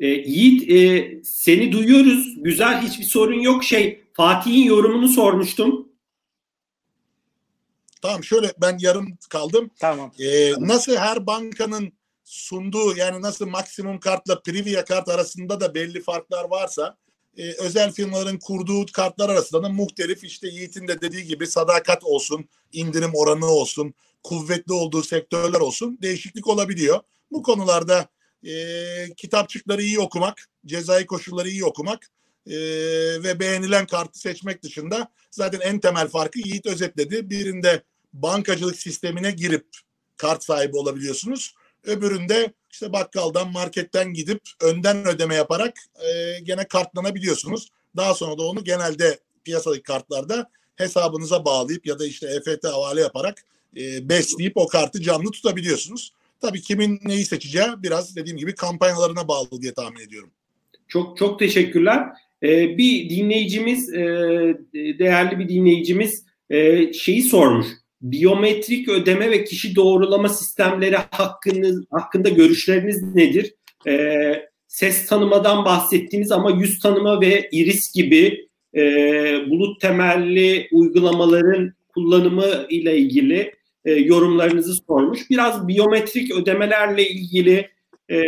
E, Yiğit e, seni duyuyoruz. Güzel hiçbir sorun yok. Şey Fatih'in yorumunu sormuştum. Tamam şöyle ben yarım kaldım. Tamam. Ee, nasıl her bankanın sunduğu yani nasıl maksimum kartla Privia kart arasında da belli farklar varsa e, özel firmaların kurduğu kartlar arasında da muhtelif işte Yiğit'in de dediği gibi sadakat olsun, indirim oranı olsun, kuvvetli olduğu sektörler olsun değişiklik olabiliyor. Bu konularda e, kitapçıkları iyi okumak, cezai koşulları iyi okumak e, ve beğenilen kartı seçmek dışında zaten en temel farkı Yiğit özetledi. Birinde bankacılık sistemine girip kart sahibi olabiliyorsunuz. Öbüründe işte bakkaldan, marketten gidip önden ödeme yaparak e, gene kartlanabiliyorsunuz. Daha sonra da onu genelde piyasadaki kartlarda hesabınıza bağlayıp ya da işte EFT havale yaparak e, besleyip o kartı canlı tutabiliyorsunuz. Tabii kimin neyi seçeceği biraz dediğim gibi kampanyalarına bağlı diye tahmin ediyorum. Çok çok teşekkürler. Ee, bir dinleyicimiz, e, değerli bir dinleyicimiz e, şeyi sormuş. Biyometrik ödeme ve kişi doğrulama sistemleri hakkınız, hakkında görüşleriniz nedir? E, ses tanımadan bahsettiniz ama yüz tanıma ve iris gibi e, bulut temelli uygulamaların kullanımı ile ilgili e, yorumlarınızı sormuş. Biraz biyometrik ödemelerle ilgili e,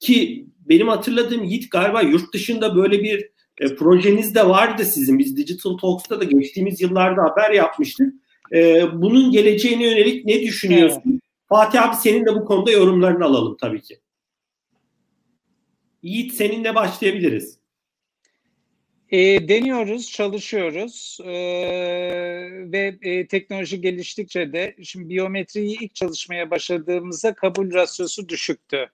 ki benim hatırladığım Yiğit galiba yurt dışında böyle bir e, projeniz de vardı sizin. Biz Digital Talks'ta da geçtiğimiz yıllarda haber yapmıştık. E, bunun geleceğine yönelik ne düşünüyorsun? Evet. Fatih abi senin de bu konuda yorumlarını alalım tabii ki. Yiğit seninle başlayabiliriz. E, deniyoruz, çalışıyoruz e, ve e, teknoloji geliştikçe de şimdi biyometriyi ilk çalışmaya başladığımızda kabul rasyosu düşüktü.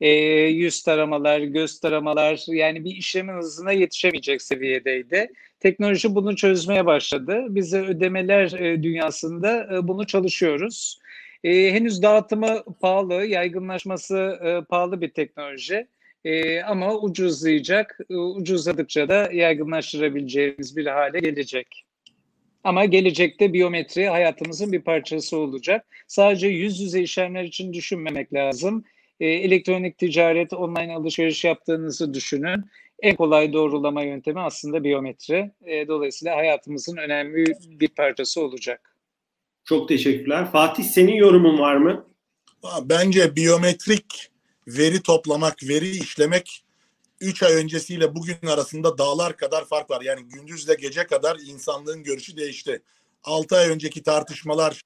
E, yüz taramalar, göz taramalar yani bir işlemin hızına yetişemeyecek seviyedeydi. Teknoloji bunu çözmeye başladı. Biz de ödemeler e, dünyasında e, bunu çalışıyoruz. E, henüz dağıtımı pahalı, yaygınlaşması e, pahalı bir teknoloji. E, ama ucuzlayacak. E, ucuzladıkça da yaygınlaştırabileceğimiz bir hale gelecek. Ama gelecekte biyometri hayatımızın bir parçası olacak. Sadece yüz yüze işlemler için düşünmemek lazım. E, elektronik ticaret, online alışveriş yaptığınızı düşünün. En kolay doğrulama yöntemi aslında biyometri. E, dolayısıyla hayatımızın önemli bir parçası olacak. Çok teşekkürler. Fatih senin yorumun var mı? Bence biyometrik veri toplamak, veri işlemek 3 ay öncesiyle bugün arasında dağlar kadar fark var. Yani gündüzle gece kadar insanlığın görüşü değişti. 6 ay önceki tartışmalar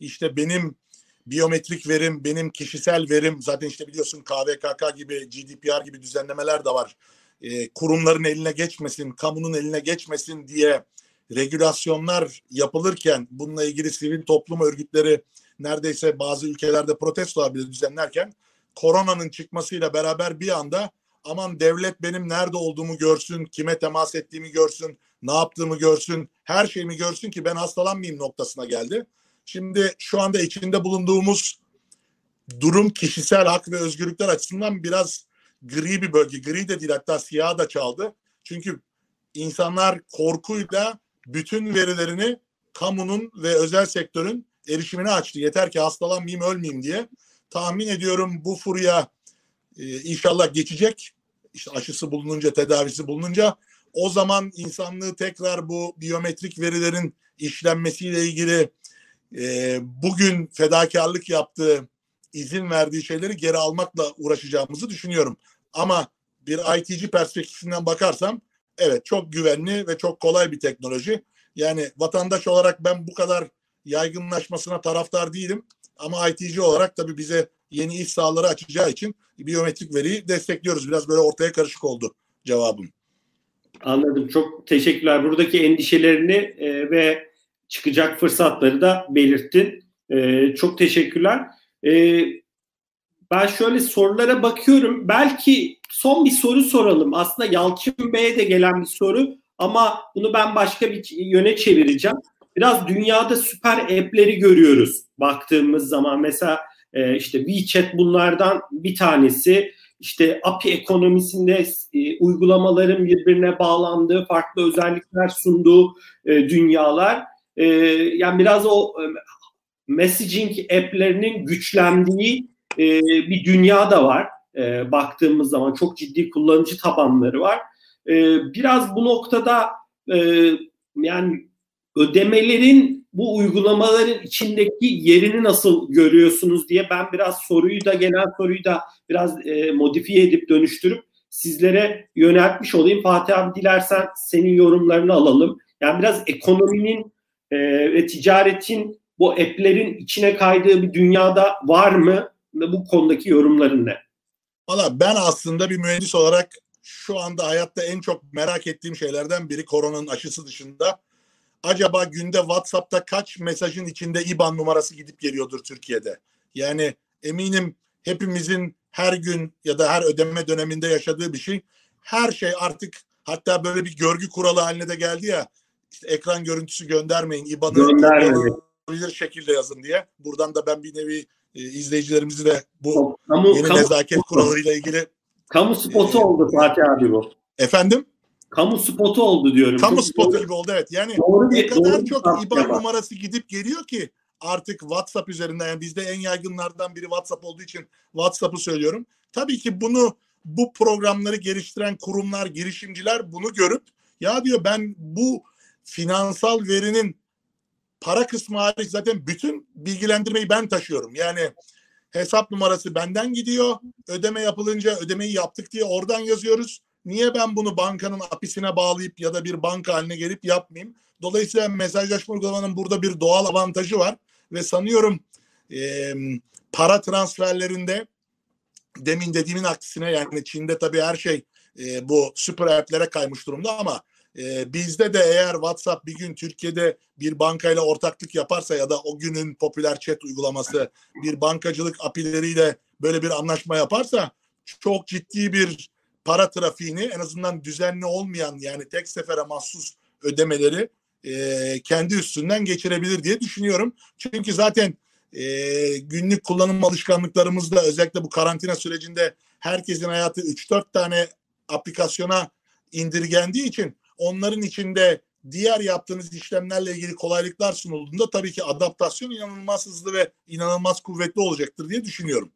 işte benim biyometrik verim, benim kişisel verim zaten işte biliyorsun KVKK gibi, GDPR gibi düzenlemeler de var. E, kurumların eline geçmesin, kamunun eline geçmesin diye regülasyonlar yapılırken bununla ilgili sivil toplum örgütleri neredeyse bazı ülkelerde protestolar bile düzenlerken koronanın çıkmasıyla beraber bir anda aman devlet benim nerede olduğumu görsün, kime temas ettiğimi görsün, ne yaptığımı görsün, her şeyimi görsün ki ben hastalanmayayım noktasına geldi. Şimdi şu anda içinde bulunduğumuz durum kişisel hak ve özgürlükler açısından biraz gri bir bölge. Gri de değil hatta siyah da çaldı. Çünkü insanlar korkuyla bütün verilerini kamunun ve özel sektörün erişimine açtı. Yeter ki hastalanmayayım, ölmeyeyim diye tahmin ediyorum bu furya e, inşallah geçecek. İşte aşısı bulununca, tedavisi bulununca o zaman insanlığı tekrar bu biyometrik verilerin işlenmesiyle ilgili e, bugün fedakarlık yaptığı, izin verdiği şeyleri geri almakla uğraşacağımızı düşünüyorum. Ama bir ITC perspektifinden bakarsam evet çok güvenli ve çok kolay bir teknoloji. Yani vatandaş olarak ben bu kadar yaygınlaşmasına taraftar değilim. Ama ITC olarak tabii bize yeni iş sahaları açacağı için biyometrik veriyi destekliyoruz. Biraz böyle ortaya karışık oldu cevabım. Anladım. Çok teşekkürler. Buradaki endişelerini e, ve çıkacak fırsatları da belirttin. E, çok teşekkürler. E, ben şöyle sorulara bakıyorum. Belki son bir soru soralım. Aslında Yalçın Bey'e de gelen bir soru ama bunu ben başka bir yöne çevireceğim biraz dünyada süper app'leri görüyoruz baktığımız zaman. Mesela e, işte WeChat bunlardan bir tanesi. İşte API ekonomisinde e, uygulamaların birbirine bağlandığı, farklı özellikler sunduğu e, dünyalar. E, yani biraz o e, messaging app'lerinin güçlendiği e, bir dünya da var. E, baktığımız zaman çok ciddi kullanıcı tabanları var. E, biraz bu noktada e, yani ödemelerin bu uygulamaların içindeki yerini nasıl görüyorsunuz diye ben biraz soruyu da genel soruyu da biraz e, modifiye edip dönüştürüp sizlere yöneltmiş olayım. Fatih abi dilersen senin yorumlarını alalım. Yani biraz ekonominin e, ve ticaretin bu app'lerin içine kaydığı bir dünyada var mı? Ve bu konudaki yorumların ne? Valla ben aslında bir mühendis olarak şu anda hayatta en çok merak ettiğim şeylerden biri koronanın aşısı dışında acaba günde WhatsApp'ta kaç mesajın içinde IBAN numarası gidip geliyordur Türkiye'de? Yani eminim hepimizin her gün ya da her ödeme döneminde yaşadığı bir şey. Her şey artık hatta böyle bir görgü kuralı haline de geldi ya. İşte ekran görüntüsü göndermeyin. IBAN'ı bilir şekilde yazın diye. Buradan da ben bir nevi e, izleyicilerimizi de bu kamu, yeni kamu, nezaket kurallarıyla ilgili kamu spotu e, oldu Fatih abi bu. Efendim? kamu spotu oldu diyorum. Kamu çok spotu doğru, gibi oldu evet. Yani doğru bir, o kadar doğru çok IBAN numarası gidip geliyor ki artık WhatsApp üzerinden yani bizde en yaygınlardan biri WhatsApp olduğu için WhatsApp'ı söylüyorum. Tabii ki bunu bu programları geliştiren kurumlar, girişimciler bunu görüp ya diyor ben bu finansal verinin para kısmı hariç zaten bütün bilgilendirmeyi ben taşıyorum. Yani hesap numarası benden gidiyor. Ödeme yapılınca ödemeyi yaptık diye oradan yazıyoruz. Niye ben bunu bankanın apisine bağlayıp ya da bir banka haline gelip yapmayayım? Dolayısıyla mesajlaşma uygulamanın burada bir doğal avantajı var ve sanıyorum e, para transferlerinde demin dediğimin aksine yani Çin'de tabii her şey e, bu süper app'lere kaymış durumda ama e, bizde de eğer WhatsApp bir gün Türkiye'de bir bankayla ortaklık yaparsa ya da o günün popüler chat uygulaması bir bankacılık apileriyle böyle bir anlaşma yaparsa çok ciddi bir para trafiğini en azından düzenli olmayan yani tek sefere mahsus ödemeleri e, kendi üstünden geçirebilir diye düşünüyorum. Çünkü zaten e, günlük kullanım alışkanlıklarımızda özellikle bu karantina sürecinde herkesin hayatı 3-4 tane aplikasyona indirgendiği için onların içinde diğer yaptığınız işlemlerle ilgili kolaylıklar sunulduğunda tabii ki adaptasyon inanılmaz hızlı ve inanılmaz kuvvetli olacaktır diye düşünüyorum.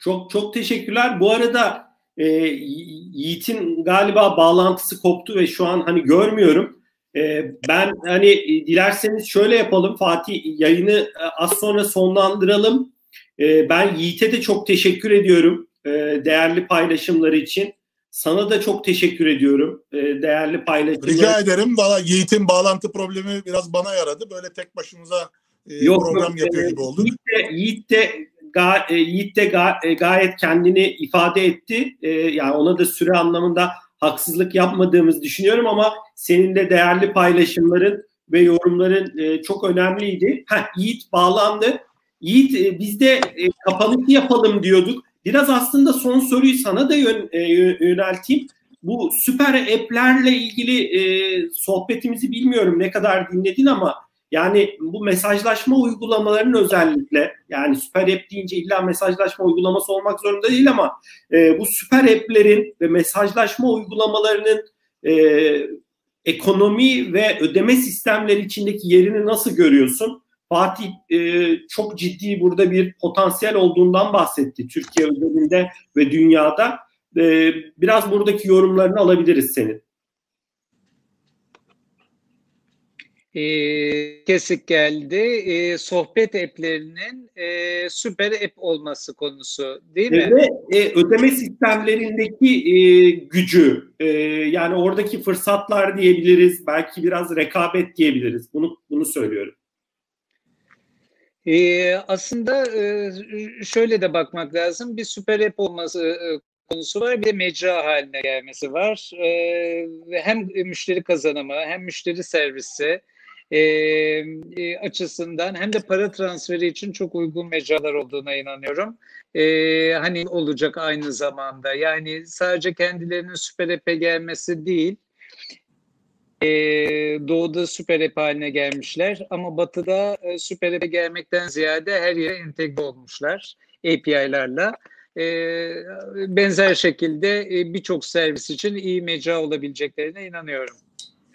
Çok çok teşekkürler. Bu arada e, Yiğit'in galiba bağlantısı koptu ve şu an hani görmüyorum. E, ben hani e, dilerseniz şöyle yapalım Fatih yayını e, az sonra sonlandıralım. E, ben Yiğit'e de çok teşekkür ediyorum e, değerli paylaşımları için. Sana da çok teşekkür ediyorum e, değerli paylaşımlar. Rica ederim. Valla Yiğit'in bağlantı problemi biraz bana yaradı. Böyle tek başımıza e, Yok, program yok, yapıyor e, gibi olduk. Yiğit de, Yiğit de, ga, e, Yiğit de ga, e, gayet kendini ifade etti. E, yani ona da süre anlamında haksızlık yapmadığımızı düşünüyorum ama senin de değerli paylaşımların ve yorumların e, çok önemliydi. Heh, Yiğit bağlandı. Yiğit e, biz de e, kapanışı yapalım diyorduk. Biraz aslında son soruyu sana da yön, e, yönelteyim. Bu süper app'lerle ilgili e, sohbetimizi bilmiyorum ne kadar dinledin ama yani bu mesajlaşma uygulamalarının özellikle yani süper app deyince illa mesajlaşma uygulaması olmak zorunda değil ama e, bu süper app'lerin ve mesajlaşma uygulamalarının e, ekonomi ve ödeme sistemleri içindeki yerini nasıl görüyorsun? Fatih e, çok ciddi burada bir potansiyel olduğundan bahsetti Türkiye özelinde ve dünyada. E, biraz buradaki yorumlarını alabiliriz senin. e, kesik geldi. E, sohbet app'lerinin e, süper app olması konusu değil mi? Ve e, ödeme sistemlerindeki e, gücü e, yani oradaki fırsatlar diyebiliriz. Belki biraz rekabet diyebiliriz. Bunu bunu söylüyorum. E, aslında e, şöyle de bakmak lazım. Bir süper app olması e, konusu var. Bir de mecra haline gelmesi var. E, hem müşteri kazanımı hem müşteri servisi e, e, açısından hem de para transferi için çok uygun mecralar olduğuna inanıyorum. E, hani olacak aynı zamanda. Yani sadece kendilerinin süper app'e gelmesi değil, e, doğuda süper app haline gelmişler ama batıda e, süper app'e gelmekten ziyade her yere entegre olmuşlar API'larla. E, benzer şekilde e, birçok servis için iyi mecra olabileceklerine inanıyorum.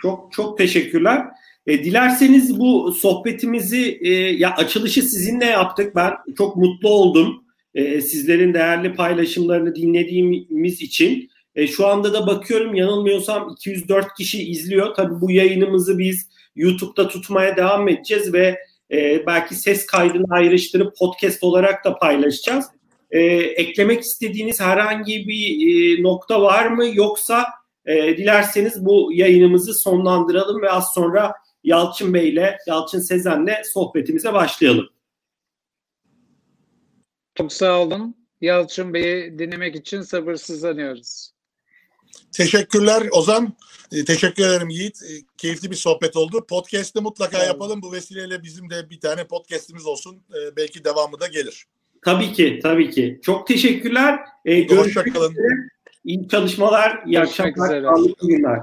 Çok çok teşekkürler. E, dilerseniz bu sohbetimizi e, ya açılışı sizinle yaptık. Ben çok mutlu oldum. E, sizlerin değerli paylaşımlarını dinlediğimiz için. E, şu anda da bakıyorum yanılmıyorsam 204 kişi izliyor. Tabii bu yayınımızı biz YouTube'da tutmaya devam edeceğiz ve e, belki ses kaydını ayrıştırıp podcast olarak da paylaşacağız. E, eklemek istediğiniz herhangi bir e, nokta var mı? Yoksa e, dilerseniz bu yayınımızı sonlandıralım ve az sonra Yalçın Bey ile Yalçın Sezen'le sohbetimize başlayalım. Çok sağ olun. Yalçın Bey'i dinlemek için sabırsızlanıyoruz. Teşekkürler Ozan. E, teşekkür ederim Yiğit. E, keyifli bir sohbet oldu. Podcast'ı mutlaka evet. yapalım. Bu vesileyle bizim de bir tane podcast'imiz olsun. E, belki devamı da gelir. Tabii ki, tabii ki. Çok teşekkürler. E, Hoşçakalın. İyi çalışmalar, iyi akşamlar, sağlıklı günler.